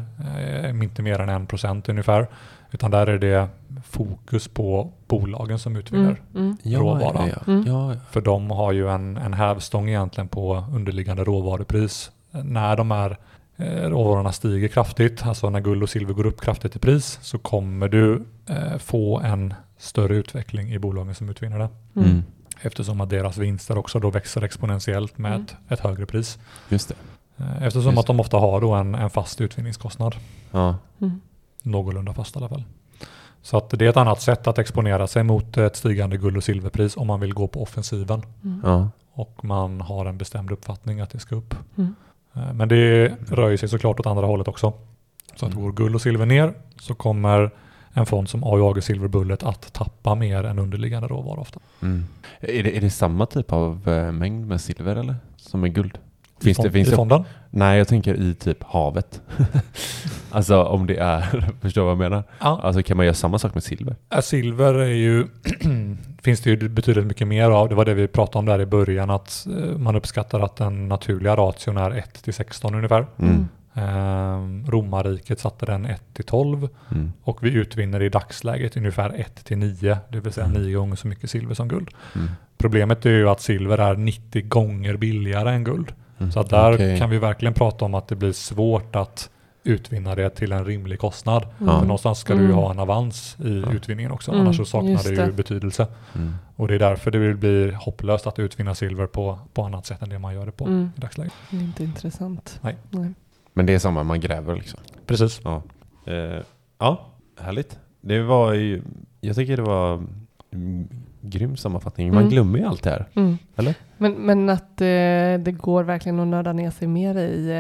inte mer än 1% ungefär, utan där är det fokus på bolagen som utvinner. Mm. Mm. Ja, råvara. Ja, ja. Mm. ja, ja. För de har ju en, en hävstång egentligen på underliggande råvarupris. När de eh, råvarorna stiger kraftigt, alltså när guld och silver går upp kraftigt i pris, så kommer du eh, få en större utveckling i bolagen som utvinner det. Mm. Mm. Eftersom att deras vinster också då växer exponentiellt med Mm. ett, ett högre pris. Just det. Eh, Eftersom Just att de ofta har då en, en fast utvinningskostnad. Ja. Mm. Någorlunda fast i alla fall. Så att det är ett annat sätt att exponera sig mot ett stigande guld och silverpris om man vill gå på offensiven. Mm. Ja. Och man har en bestämd uppfattning att det ska upp. Mm. Eh, Men det rör sig såklart åt andra hållet också. Så att Mm. går guld och silver ner så kommer en fond som AIAG Silver Bullet att tappa mer än underliggande råvara ofta. Mm. Är, det, är det samma typ av eh, mängd med silver eller? Som med guld? Finns det, finns I det, fonden? nej, jag tänker i typ havet. alltså om det är, förstår du vad jag menar? Ja. Alltså kan man göra samma sak med silver? Silver är ju, finns det ju betydligt mycket mer av. Det var det vi pratade om där i början, att eh, man uppskattar att den naturliga ration är 1 till 16 ungefär. Mm. Ehm, romarriket satte den 1 till 12 Mm. och vi utvinner i dagsläget ungefär 1 till 9, det vill säga Mm. 9 gånger så mycket silver som guld. Mm. Problemet är ju att silver är 90 gånger billigare än guld. Mm. Så att där Okej. kan vi verkligen prata om att det blir svårt att utvinna det till en rimlig kostnad. Ja. För någonstans ska du ju Mm. ha en avans i Ja. utvinningen också, Mm, annars så saknar just det ju betydelse. Mm. Och det är därför det blir hopplöst att utvinna silver på, på annat sätt än det man gör det på Mm. i dagsläget. Det är inte intressant. Nej. Men det är samma, man gräver liksom? Precis. Ja. Eh, ja, härligt. Det var ju, jag tycker det var mm, grym sammanfattning. Man Mm. glömmer ju allt det här. Mm. Eller? Men, men att eh, det går verkligen att nörda ner sig mer i,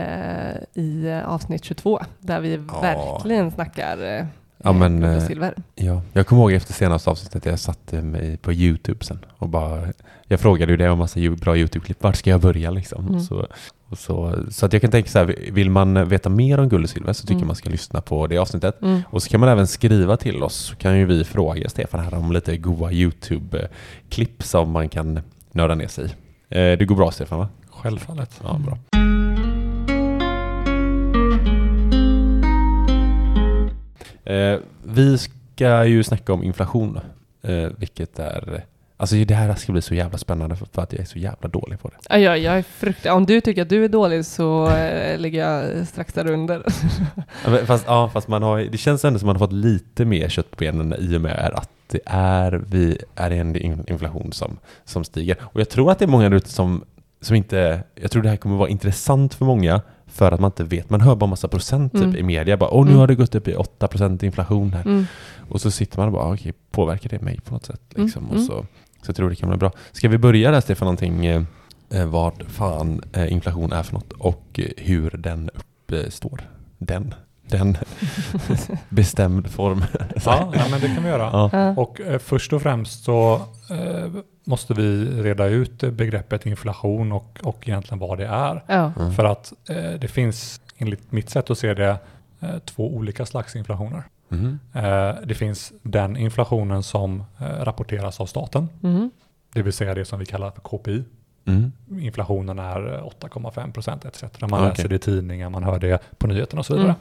eh, i eh, avsnitt 22 där vi Ja. verkligen snackar eh, Ja, men, eh, silver. Ja, jag kommer ihåg efter senaste avsnittet jag satte mig på YouTube sen och bara Jag frågade ju det om massa bra YouTube-klipp, vart ska jag börja liksom? Mm. Så, så, så att jag kan tänka så här, vill man veta mer om guld och silver så tycker Mm. jag man ska lyssna på det avsnittet. Mm. Och så kan man även skriva till oss, så kan ju vi fråga Stefan här om lite goa YouTube-klipp som man kan nörda ner sig i. Eh, Det går bra Stefan va? Självfallet. Ja, bra. Eh, vi ska ju snacka om inflation, eh, vilket är... Alltså det här ska bli så jävla spännande för, för att jag är så jävla dålig på det. Ja, jag, jag är frukt... Om du tycker att du är dålig så eh, ligger jag strax där under. Fast, ja, fast man har, det känns ändå som att man har fått lite mer kött på benen i och med att det är, vi är en in- inflation som, som stiger. Och jag tror att det är många ute som, som inte... Jag tror det här kommer vara intressant för många för att man inte vet. Man hör bara massa procent typ, Mm. i media. Bara, Åh, nu Mm. har det gått upp i 8% inflation här. Mm. Och så sitter man och bara, okej, påverkar det mig på något sätt? Mm, Liksom. Och mm. så, så jag tror det kan bli bra. Ska vi börja där Stefan, någonting, eh, eh, vad fan eh, inflation är för något och eh, hur den uppstår? Den, den bestämd form. Ja, nej, men det kan vi göra. Ja. Ja. Och eh, först och främst så eh, måste vi reda ut begreppet inflation och, och egentligen vad det är. Ja. Mm. För att eh, det finns enligt mitt sätt att se det eh, två olika slags inflationer. Mhm. Eh, det finns den inflationen som eh, rapporteras av staten, Mm. det vill säga det som vi kallar för KPI. Mm. Inflationen är eh, 8,5 procent etc. Man Okej. läser det i tidningar, man hör det på nyheterna och så vidare. Mm.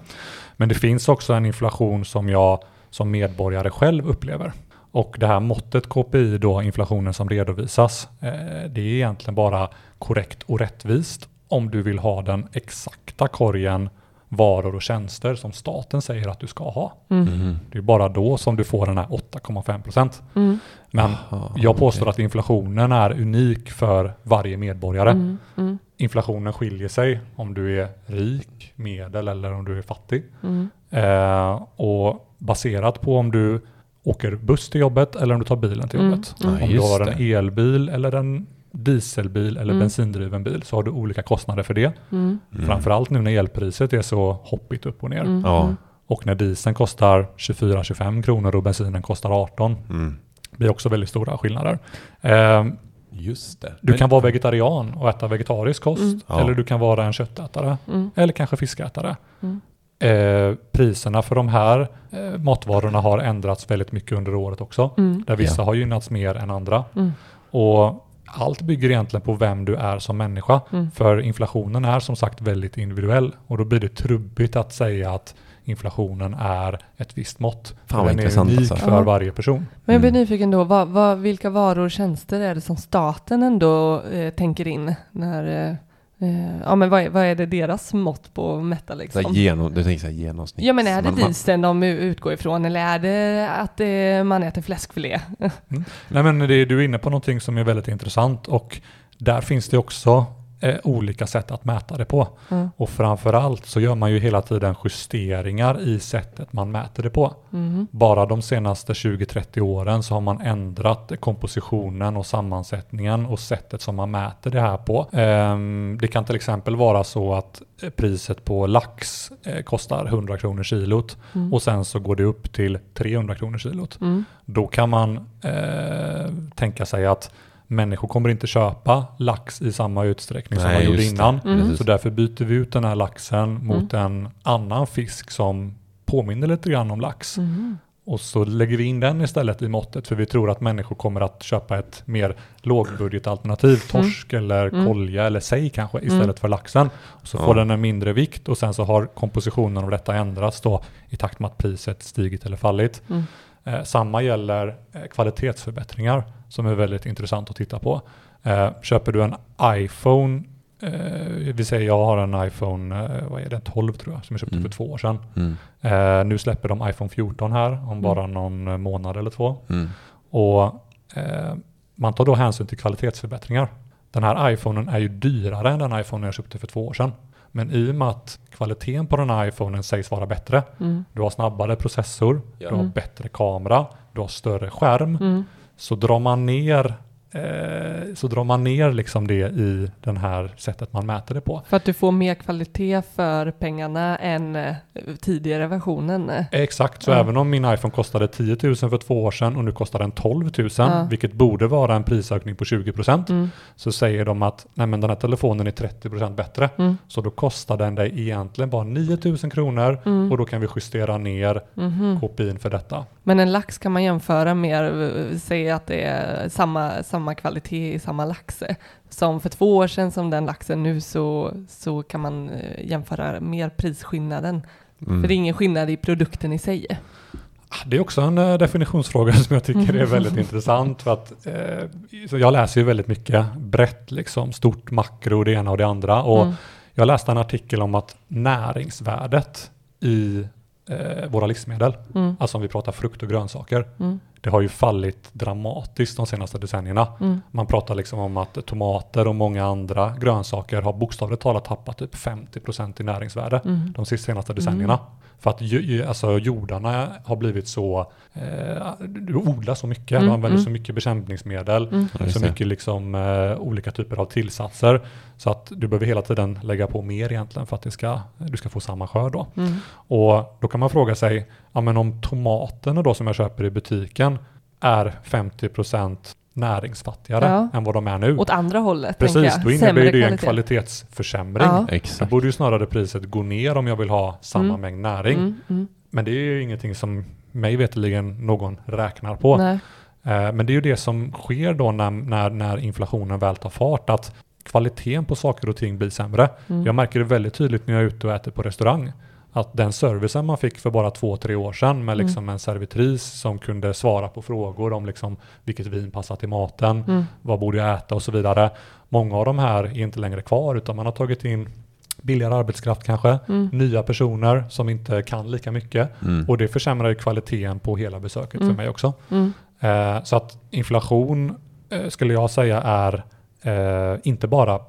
Men det finns också en inflation som jag som medborgare själv upplever. Och det här måttet KPI, då inflationen som redovisas, eh, det är egentligen bara korrekt och rättvist om du vill ha den exakta korgen varor och tjänster som staten säger att du ska ha. Mm. Mhm. Det är bara då som du får den här 8,5 procent. Mm. Men Aha, jag påstår okej. att inflationen är unik för varje medborgare. Mm. Mm. Inflationen skiljer sig om du är rik, medel eller om du är fattig. Mm. Eh, och baserat på om du åker buss till jobbet eller om du tar bilen till Mm, jobbet. mm. Ja, Om du har en elbil eller en dieselbil eller Mm. bensindriven bil så har du olika kostnader för det. Mm. Mm. Framförallt nu när elpriset är så hoppigt upp och ner. Mm. Ja. Och när dieseln kostar 24-25 kronor och bensinen kostar 18 Mm. blir också väldigt stora skillnader. Eh, Just det. du Men- kan vara vegetarian och äta vegetarisk kost Mm. Ja. eller du kan vara en köttätare Mm. eller kanske fiskätare. Mm. Eh, priserna för de här eh, matvarorna har ändrats väldigt mycket under året också. Mm. Där vissa Ja. har gynnats mer än andra. Mm. Och allt bygger egentligen på vem du är som människa. Mm. För inflationen är som sagt väldigt individuell och då blir det trubbigt att säga att inflationen är ett visst mått. Fan Den är unik alltså. för Ja. varje person. Men jag blir Mm. nyfiken då, vad, vad, vilka varor och tjänster är det som staten ändå eh, tänker in när, Eh, ja men vad är, vad är det deras mått på att mätta Så liksom? här genom, du tänker så här genomsnitt. Ja men är det dieseln de utgår ifrån eller är det att eh, man äter fläskfilé? Nej men det, du är inne på någonting som är väldigt intressant och där finns det också eh, olika sätt att mäta det på. Mm. Och framförallt så gör man ju hela tiden justeringar i sättet man mäter det på. Mhm. Bara de senaste 20-30 åren så har man ändrat kompositionen och sammansättningen och sättet som man mäter det här på. Ehm, det kan till exempel vara så att eh, priset på lax eh, kostar 100 kronor kilot Mm. och sen så går det upp till 300 kronor kilot. Mm. Då kan man eh, tänka sig att människor kommer inte köpa lax i samma utsträckning som Nej, man gjorde innan. Mm. Så därför byter vi ut den här laxen mot en annan fisk som påminner lite grann om lax. Mhm. Och så lägger vi in den istället i måttet för vi tror att människor kommer att köpa ett mer lågbudgetalternativ, torsk eller Mm. kolja eller sej kanske istället Mm. för laxen. Så Ja. får den en mindre vikt och sen så har kompositionen av detta ändrats då i takt med att priset stigit eller fallit. Mm. Eh, samma gäller eh, kvalitetsförbättringar som är väldigt intressant att titta på. Eh, köper du en iPhone, eh, vi säger jag har en iPhone, vad är det, 12 tror jag, som jag köpte Mm. för två år sedan. Mm. Nu släpper de iPhone 14 här om bara någon månad eller två. Mm. Och man tar då hänsyn till kvalitetsförbättringar. Den här iPhonen är ju dyrare än den iPhone jag köpte för två år sedan. Men i och med att kvaliteten på den här iPhonen sägs vara bättre, Mm. du har snabbare processor, Ja. du har bättre kamera, du har större skärm, Mm. så drar man ner eh, så drar man ner liksom det i den här sättet man mäter det på. För att du får mer kvalitet för pengarna än eh, tidigare versionen. eh. Exakt, så Ja. även om min iPhone kostade 10 000 för två år sedan och nu kostar den 12 000, Ja. vilket borde vara en prisökning på 20 procent, Mm. så säger de att Nej, men den här telefonen är 30 procent bättre. Mm. Så då kostar den dig egentligen bara 9 000 kronor Mm. och då kan vi justera ner Mhm. KPIn för detta. Men en lax kan man jämföra med, säga att det är samma, samma kvalitet i samma lax. Som för två år sedan som den laxen nu så, så kan man eh, jämföra mer prisskillnaden. Mm. För det är ingen skillnad i produkten i sig. Ah, Det är också en eh, definitionsfråga som jag tycker är väldigt intressant. För att, eh, jag läser ju väldigt mycket brett, liksom, stort makro, det ena och det andra. Och Mm. Jag läste en artikel om att näringsvärdet i eh, våra livsmedel, Mm. alltså om vi pratar frukt och grönsaker, Mm. det har ju fallit dramatiskt de senaste decennierna. Mm. Man pratar liksom om att tomater och många andra grönsaker har bokstavligt talat tappat typ 50% i näringsvärde Mm. de senaste decennierna. För att ju, alltså jordarna har blivit så, eh, du odlar så mycket, Mm, du använder mm. så mycket bekämpningsmedel, Mm. Så mycket liksom, eh, olika typer av tillsatser. Så att du behöver hela tiden lägga på mer egentligen för att det ska, du ska få samma skörd då. Mm. Och då kan man fråga sig, ja men om tomaterna då som jag köper i butiken är 50% näringsfattigare Ja. än vad de är nu. Åt andra hållet, Precis, då innebär ju Sämre det en kvalitet. kvalitetsförsämring. Ja. Då Exakt. borde ju snarare priset gå ner om jag vill ha samma Mm. mängd näring. Mm. Mm. Men det är ju ingenting som mig veterligen någon räknar på. Nej. Eh, Men det är ju det som sker då när, när, när inflationen väl tar fart, att kvaliteten på saker och ting blir sämre. Mm. Jag märker det väldigt tydligt när jag är ute och äter på restaurang. Att den servicen man fick för bara två, tre år sedan med Mm. liksom en servitris som kunde svara på frågor om liksom vilket vin passar till maten, Mm. vad borde jag äta och så vidare. Många av de här är inte längre kvar utan man har tagit in billigare arbetskraft kanske, Mm. nya personer som inte kan lika mycket Mm. och det försämrar ju kvaliteten på hela besöket Mm. för mig också. Mm. Eh, så att inflation eh, skulle jag säga är eh, inte bara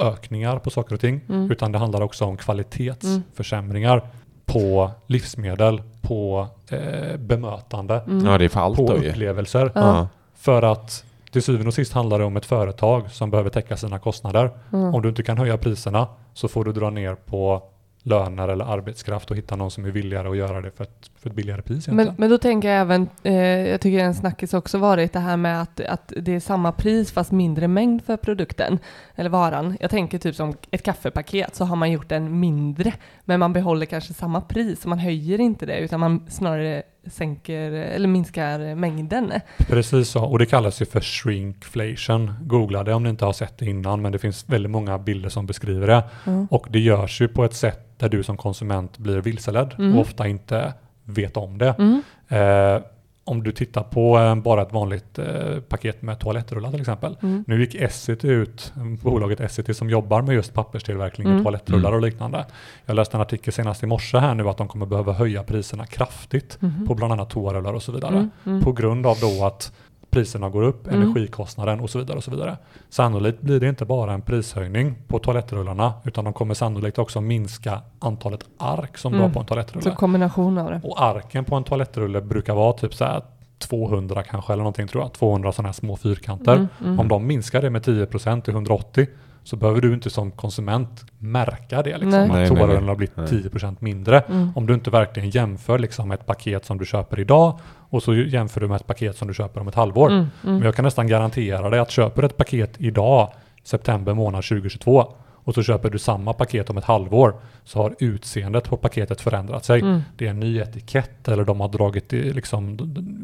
prisökningar på saker och ting Mm. utan det handlar också om kvalitetsförsämringar på livsmedel, på eh, bemötande, Mm. Ja, det är för allt på upplevelser. Ja. För att till syvende och sist handlar det om ett företag som behöver täcka sina kostnader. Mm. Om du inte kan höja priserna så får du dra ner på löner eller arbetskraft och hitta någon som är villigare att göra det för ett, för ett billigare pris. Men, men då tänker jag även, eh, jag tycker en snackis också varit det här med att, att det är samma pris fast mindre mängd för produkten eller varan. Jag tänker typ som ett kaffepaket så har man gjort en mindre men man behåller kanske samma pris så man höjer inte det utan man snarare sänker eller minskar mängden. Precis så, och det kallas ju för shrinkflation. Googla det om ni inte har sett det innan, men det finns väldigt många bilder som beskriver det. Mm. Och det görs ju på ett sätt där du som konsument blir vilseledd Mm. och ofta inte vet om det. Mm. Eh, om du tittar på eh, bara ett vanligt eh, paket med toalettrullar till exempel. Mm. Nu gick Essity ut, bolaget Essity som jobbar med just papperstillverkning Mm. och toalettrullar Mm. och liknande. Jag läste en artikel senast i morse här nu att de kommer behöva höja priserna kraftigt Mhm. på bland annat toarullar och så vidare. Mm, mm. På grund av då att priserna går upp, Mm. energikostnaden och så vidare. och så vidare. Sannolikt blir det inte bara en prishöjning på toalettrullarna utan de kommer sannolikt också minska antalet ark som du Mm. har på en toalettrulle. Så kombination av det. Och arken på en toalettrulle brukar vara typ så här 200 kanske eller någonting tror jag. 200 sådana här små fyrkanter. Mm, mm. Om de minskar det med 10% till 180 så behöver du inte som konsument märka det. Liksom, Nej. att toarullen har blivit Nej. 10% mindre. Mm. Om du inte verkligen jämför liksom ett paket som du köper idag och så jämför du med ett paket som du köper om ett halvår. Mm, Men mm. jag kan nästan garantera dig att köper du ett paket idag, september månad 2022, och så köper du samma paket om ett halvår, så har utseendet på paketet förändrat sig. Mm. Det är en ny etikett eller de har dragit det, liksom,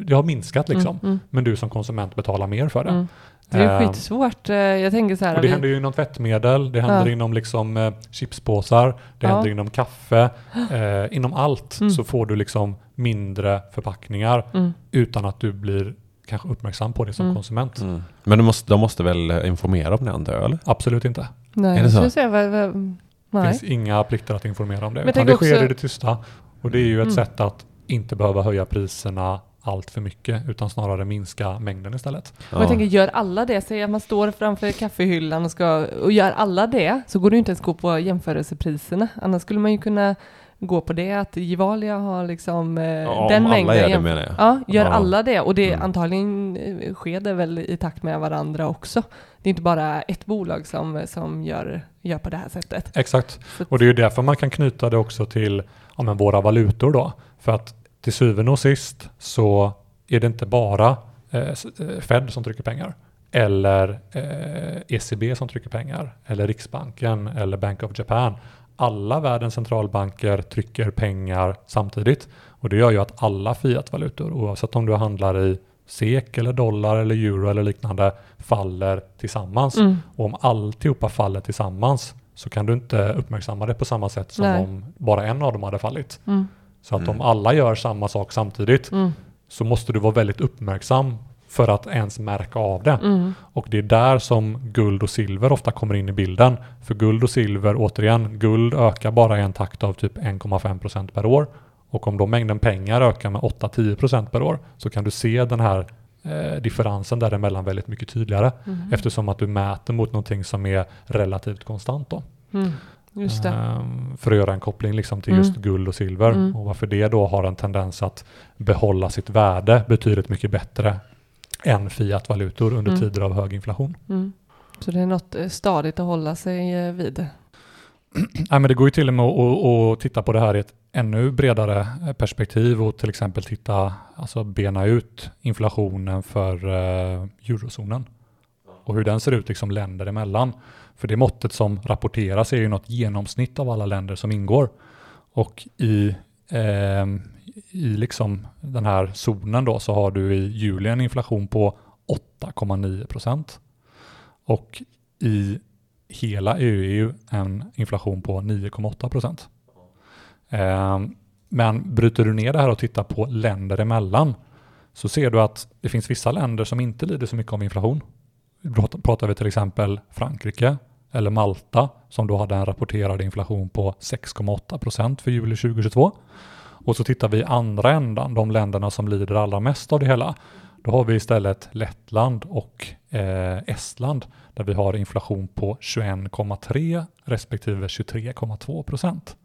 det har minskat liksom. Mm, mm, Men du som konsument betalar mer för det. mm. Det är Ehm, skitsvårt. Eh, Jag tänker så här. och det vi- händer ju inom tvättmedel, det händer Ja. inom liksom, eh, chipspåsar, det Ja. händer inom kaffe, eh, inom allt Mm. så får du liksom mindre förpackningar Mm. utan att du blir kanske uppmärksam på det som Mm. konsument. Mm. Men de måste, de måste väl eh, informera om det antar jag, eller? Absolut inte. Nej, Är det jag så? skulle säga, vad, vad, Det nej. finns inga plikter att informera om det. Men utan det också- sker i det tysta. Och det är ju ett Mm. sätt att inte behöva höja priserna allt för mycket utan snarare minska mängden istället. Och jag tänker, gör alla det? Säg att man står framför kaffehyllan och, ska, och gör alla det, så går det ju inte ens gå på jämförelsepriserna. Annars skulle man ju kunna gå på det, att Gevalia har liksom eh, Ja, den mängden. alla gör det menar jag. Ja, gör Ja. alla det. Och det Mm. antagligen eh, sker det väl i takt med varandra också. Det är inte bara ett bolag som, som gör, gör på det här sättet. Exakt. Så Och det är ju därför man kan knyta det också till ja, men våra valutor då. För att till syvende och sist så är det inte bara eh, eh, Fed som trycker pengar. Eller eh, ECB som trycker pengar. Eller Riksbanken eller Bank of Japan. Alla världens centralbanker trycker pengar samtidigt. Och det gör ju att alla fiatvalutor, oavsett om du handlar i SEK eller dollar eller euro eller liknande, faller tillsammans. Mm. Och om alltihopa faller tillsammans så kan du inte uppmärksamma det på samma sätt som Nej. om bara en av dem hade fallit. Mm. Så att Mm. om alla gör samma sak samtidigt Mm. så måste du vara väldigt uppmärksam för att ens märka av det. Mm. Och det är där som guld och silver ofta kommer in i bilden. För guld och silver, återigen, guld ökar bara i en takt av typ 1,5% per år. Och om då mängden pengar ökar med 8-10% per år så kan du se den här eh, differensen däremellan väldigt mycket tydligare. Mm. Eftersom att du mäter mot någonting som är relativt konstant då. Mm. Just det. Ehm, för att göra en koppling liksom till Mm. just guld och silver. Mm. Och varför det då har en tendens att behålla sitt värde betydligt mycket bättre än fiatvalutor under Mm. tider av hög inflation. Mm. Så det är något eh, stadigt att hålla sig eh, vid. Nej, men det går ju till och med att, titta på det här i ett ännu bredare eh, perspektiv och till exempel titta, alltså bena ut inflationen för eh, eurozonen och hur den ser ut liksom länder emellan. För det måttet som rapporteras är ju något genomsnitt av alla länder som ingår. Och i, eh, i liksom den här zonen då så har du i juli en inflation på 8,9 procent. Och i hela EU en inflation på 9,8 procent. Eh, men bryter du ner det här och tittar på länder emellan så ser du att det finns vissa länder som inte lider så mycket av inflation. Pratar- vi till exempel Frankrike eller Malta som då hade en rapporterad inflation på 6,8 procent för juli 2022. Och så tittar vi i andra ändan, de länderna som lider allra mest av det hela. Då har vi istället Lettland och eh, Estland där vi har inflation på 21,3 respektive 23,2 procent.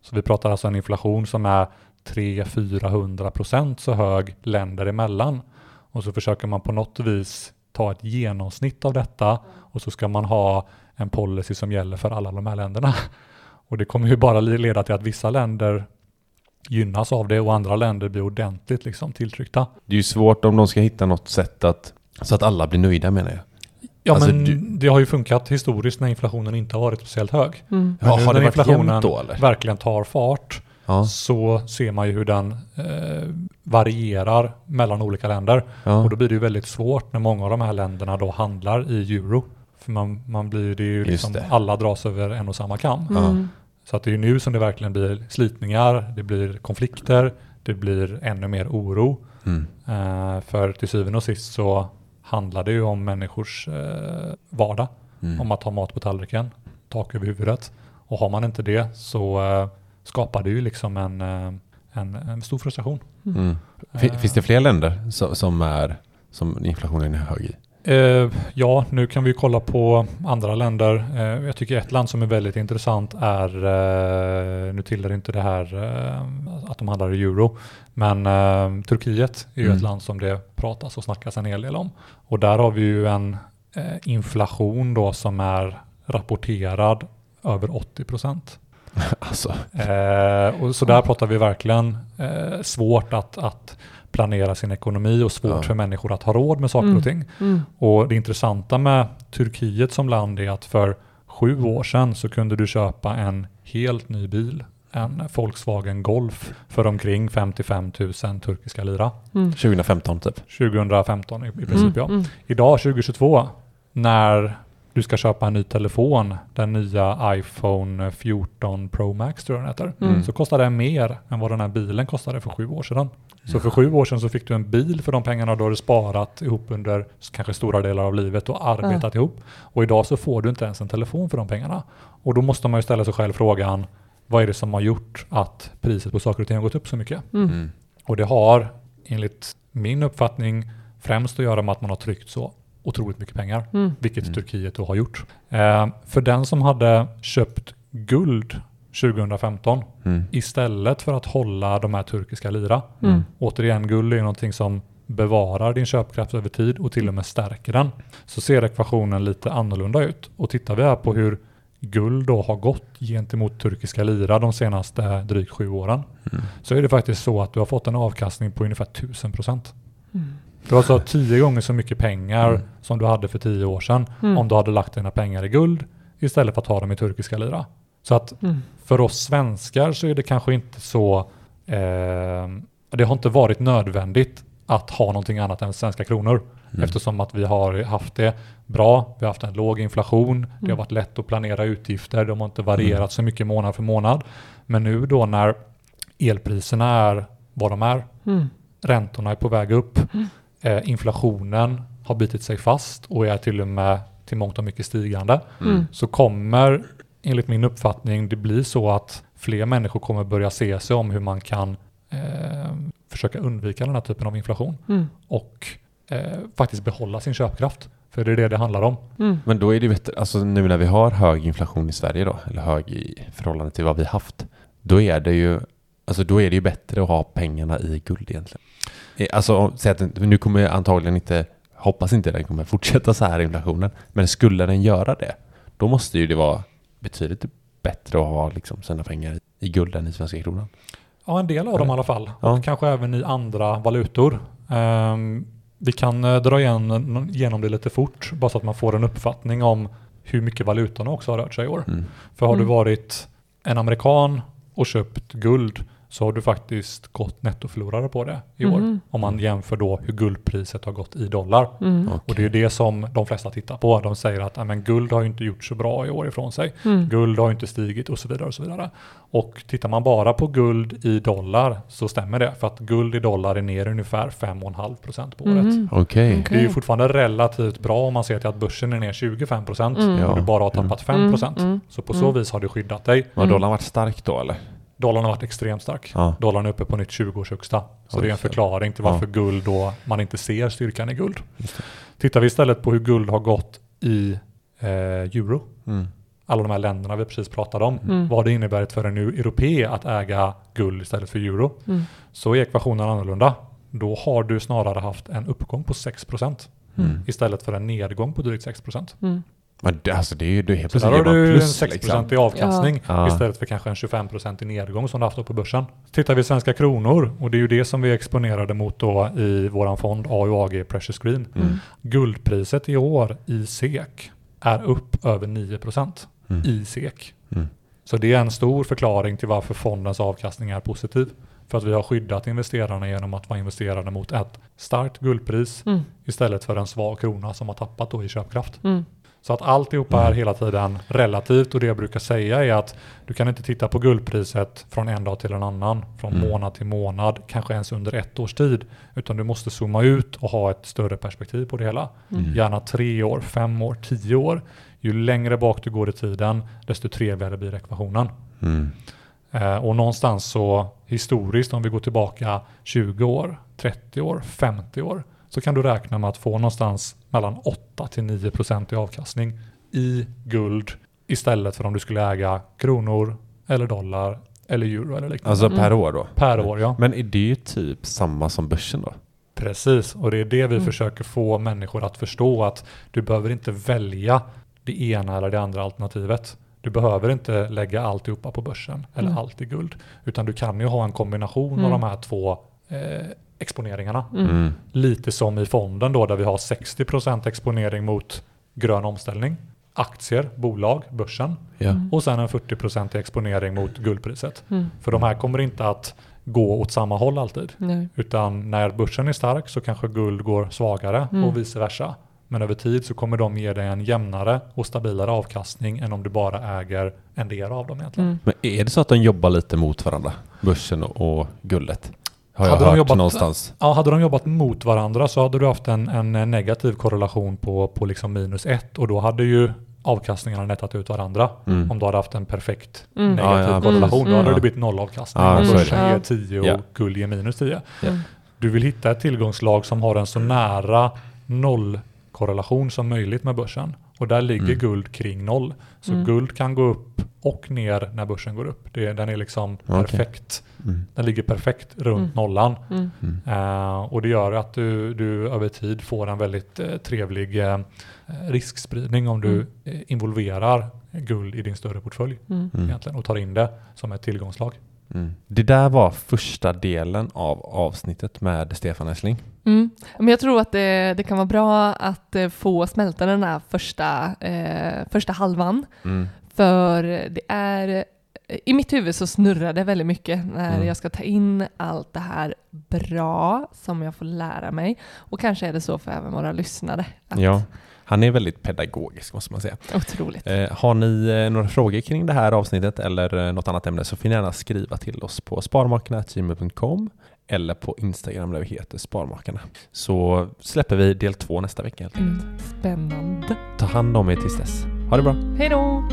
Så vi pratar alltså en inflation som är 300-400 procent så hög länder emellan. Och så försöker man på något vis ta ett genomsnitt av detta och så ska man ha en policy som gäller för alla de här länderna. Och det kommer ju bara leda till att vissa länder gynnas av det och andra länder blir ordentligt liksom tilltryckta. Det är ju svårt om de ska hitta något sätt att, så att alla blir nöjda menar jag. Ja Alltså, men du- det har ju funkat historiskt när inflationen inte har varit speciellt hög. Mm. Men Ja, nu har det när varit inflationen jämnt då eller? verkligen tar fart Ja, så ser man ju hur den eh, varierar mellan olika länder. ja. Och då blir det ju väldigt svårt när många av de här länderna då handlar i euro. För man, man blir det ju liksom, det. alla dras över en och samma kam. Mm. Så att det är ju nu som det verkligen blir slitningar, det blir konflikter, det blir ännu mer oro. Mm. Eh, för till syvende och sist så handlar det ju om människors eh, vardag. Mm. Om att ha mat på tallriken, tak över huvudet. Och har man inte det så eh, skapar det ju liksom en, eh, en, en stor frustration. Mm. Eh, Finns det fler länder som, som, är, som inflationen är hög i? Eh, ja, nu kan vi kolla på andra länder. Eh, jag tycker ett land som är väldigt intressant är, eh, nu tillhör inte det här att de handlar i euro, men Turkiet är ju Mm. ett land som det pratas och snackas en hel del om. Och där har vi ju en inflation då som är rapporterad över 80 procent. Alltså, Eh, och så där pratar vi verkligen eh, svårt att, att planera sin ekonomi och svårt Ja. för människor att ha råd med saker Mm. och ting. Mm. Och det intressanta med Turkiet som land är att för sju år sedan så kunde du köpa en helt ny bil, en Volkswagen Golf, för omkring 55 000 turkiska lira. Mm. 2015 typ. 2015 i, i princip ja. Mm. Idag 2022 när du ska köpa en ny telefon, den nya iPhone 14 Pro Max tror jag den heter, Mm. så kostar den mer än vad den här bilen kostade för sju år sedan. Så för sju år sedan så fick du en bil för de pengarna du hade sparat ihop under kanske stora delar av livet och arbetat ihop. Och idag så får du inte ens en telefon för de pengarna. Och då måste man ju ställa sig själv frågan, vad är det som har gjort att priset på saker och ting har gått upp så mycket? Mm. Mm. Och det har enligt min uppfattning främst att göra med att man har tryckt så otroligt mycket pengar, Mm. vilket Mm. Turkiet då har gjort. Eh, för den som hade köpt guld 2015 Mm. istället för att hålla de här turkiska lira. Mm. Återigen, guld är någonting som bevarar din köpkraft över tid och till och med stärker den. Så ser ekvationen lite annorlunda ut. Och tittar vi här på hur guld då har gått gentemot turkiska lira de senaste drygt sju åren Mm. så är det faktiskt så att du har fått en avkastning på ungefär 1000 procent. Mm. Du har alltså tio gånger så mycket pengar Mm. som du hade för tio år sedan Mm. om du hade lagt dina pengar i guld istället för att ha dem i turkiska lira. Så att Mm. för oss svenskar så är det kanske inte så, eh, det har inte varit nödvändigt att ha någonting annat än svenska kronor Mm. eftersom att vi har haft det bra, vi har haft en låg inflation, det har Mm. varit lätt att planera utgifter, de har inte varierat Mm. så mycket månad för månad. Men nu då när elpriserna är vad de är, Mm. räntorna är på väg upp, Mm. Eh, inflationen har bitit sig fast och är till och med till mångt och mycket stigande, Mm. så kommer enligt min uppfattning det bli så att fler människor kommer börja se sig om hur man kan eh, försöka undvika den här typen av inflation Mm. och eh, faktiskt behålla sin köpkraft. För det är det det handlar om. Mm. Men då är det bättre, alltså nu när vi har hög inflation i Sverige då, eller hög i förhållande till vad vi haft, då är det ju, alltså då är det ju bättre att ha pengarna i guld egentligen. Eh, Alltså säg att nu kommer antagligen inte, hoppas inte den kommer fortsätta så här inflationen, men skulle den göra det, då måste ju det vara betydligt bättre att ha liksom sina pengar i, guld än i svenska kronan. Ja, en del av dem i alla fall. Ja. Och kanske även i andra valutor. Ehm, vi kan eh, dra igen, igenom det lite fort, bara så att man får en uppfattning om hur mycket valutorna också har rört sig i år. Mm. För har du Mm. varit en amerikan och köpt guld så har du faktiskt gått nettoförlorare på det i år. Mhm. Om man jämför då hur guldpriset har gått i dollar. Mm. Och det är ju det som de flesta tittar på. De säger att "Nej, men guld har ju inte gjort så bra i år ifrån sig. Mm. Guld har inte stigit och så vidare och så vidare. Och tittar man bara på guld i dollar så stämmer det. För att guld i dollar är ner ungefär 5,5% på året. Okej. Okej. Det är ju fortfarande relativt bra om man ser till att börsen är ner 25% Mm. Ja. och du bara har tappat 5%. Mm. Så på så Mm. vis har det skyddat dig. Har Mm. dollarn varit stark då eller? Dollarn har varit extremt stark. Ja. Dollarn är uppe på nytt 20-års högsta. Så Oj, det är en förklaring till varför guld då man inte ser styrkan i guld. Tittar vi istället på hur guld har gått i eh, euro, Mm. alla de här länderna vi precis pratade om, Mm. vad det innebär för en europé att äga guld istället för euro, Mm. så är ekvationen annorlunda. Då har du snarare haft en uppgång på 6% Mm. istället för en nedgång på drygt 6%. Mm. Men det, alltså det är det är helt Så där plötsligt har är man du en plus 6% liksom. i avkastning Ja. istället för kanske en 25% i nedgång som du haft på börsen. Tittar vi svenska kronor, och det är ju det som vi är exponerade mot då i våran fond AUAG Precious Green. Mm. Guldpriset i år i SEK är upp över 9% Mm. i SEK. Mm. Så det är en stor förklaring till varför fondens avkastning är positiv. För att vi har skyddat investerarna genom att vara investerade mot ett starkt guldpris Mm. istället för en svag krona som har tappat då i köpkraft. Mm. Så att alltihopa Mm. är hela tiden relativt och det jag brukar säga är att du kan inte titta på guldpriset från en dag till en annan, från Mm. månad till månad, kanske ens under ett års tid, utan du måste zooma ut och ha ett större perspektiv på det hela. Mm. Gärna tre år, fem år, tio år. Ju längre bak du går i tiden, desto trevligare blir ekvationen. Mm. Eh, och någonstans så historiskt, om vi går tillbaka 20 år, 30 år, 50 år, så kan du räkna med att få någonstans mellan 8 till 9 procent i avkastning i guld istället för om du skulle äga kronor eller dollar eller euro eller liknande. Alltså per år då? per år ja. Men är det ju typ samma som börsen då? Precis, och det är det vi Mm. försöker få människor att förstå att du behöver inte välja det ena eller det andra alternativet. Du behöver inte lägga alltihopa på börsen eller Mm. allt i guld. Utan du kan ju ha en kombination Mm. av de här två eh, exponeringarna. Mm. Mm. Lite som i fonden då där vi har 60% exponering mot grön omställning. Aktier, bolag, börsen. Ja. Mm. Och sen en 40% exponering mot guldpriset. Mm. För de här kommer inte att gå åt samma håll alltid. Nej. Utan när börsen är stark så kanske guld går svagare Mm. och vice versa. Men över tid så kommer de ge dig en jämnare och stabilare avkastning än om du bara äger en del av dem egentligen. Mm. Men är det så att de jobbar lite mot varandra? Börsen och, och guldet? Har jag Hade de hört jobbat- någonstans. Ja, hade de jobbat mot varandra så hade du haft en, en negativ korrelation på, på liksom minus ett och då hade ju avkastningarna nettat ut varandra. Mm. Om du hade haft en perfekt Mm. negativ Ja, ja, korrelation precis. då hade Mm. det blivit nollavkastning. Ja, börsen ger 10 och Ja. guld ger minus 10. Ja. Mm. Du vill hitta ett tillgångslag som har en så nära nollkorrelation som möjligt med börsen. Och där ligger Mm. guld kring noll. Så Mm. guld kan gå upp och ner när börsen går upp. Det, den är liksom Okej. perfekt. Mm. Den ligger perfekt runt Mm. nollan. Eh, och det gör att du, du över tid får en väldigt eh, trevlig eh, riskspridning om du involverar guld i din större portfölj egentligen och tar in det som ett tillgångslag. Mm. Det där var första delen av avsnittet med Stefan Essling. Mm. Men jag tror att det, det kan vara bra att eh, få smälta den här första, eh, första halvan. Mm. För det är, i mitt huvud så snurrar det väldigt mycket när Mm. jag ska ta in allt det här bra som jag får lära mig. Och kanske är det så för även våra lyssnare. Ja, han är väldigt pedagogisk måste man säga. Otroligt. Eh, har ni eh, några frågor kring det här avsnittet eller eh, något annat ämne så får ni gärna skriva till oss på sparmakarna.gmail.com eller på Instagram där vi heter Sparmakarna. Så släpper vi del två nästa vecka helt enkelt. Mm. Spännande. Ta hand om er tills dess. Ha det bra! Hej då!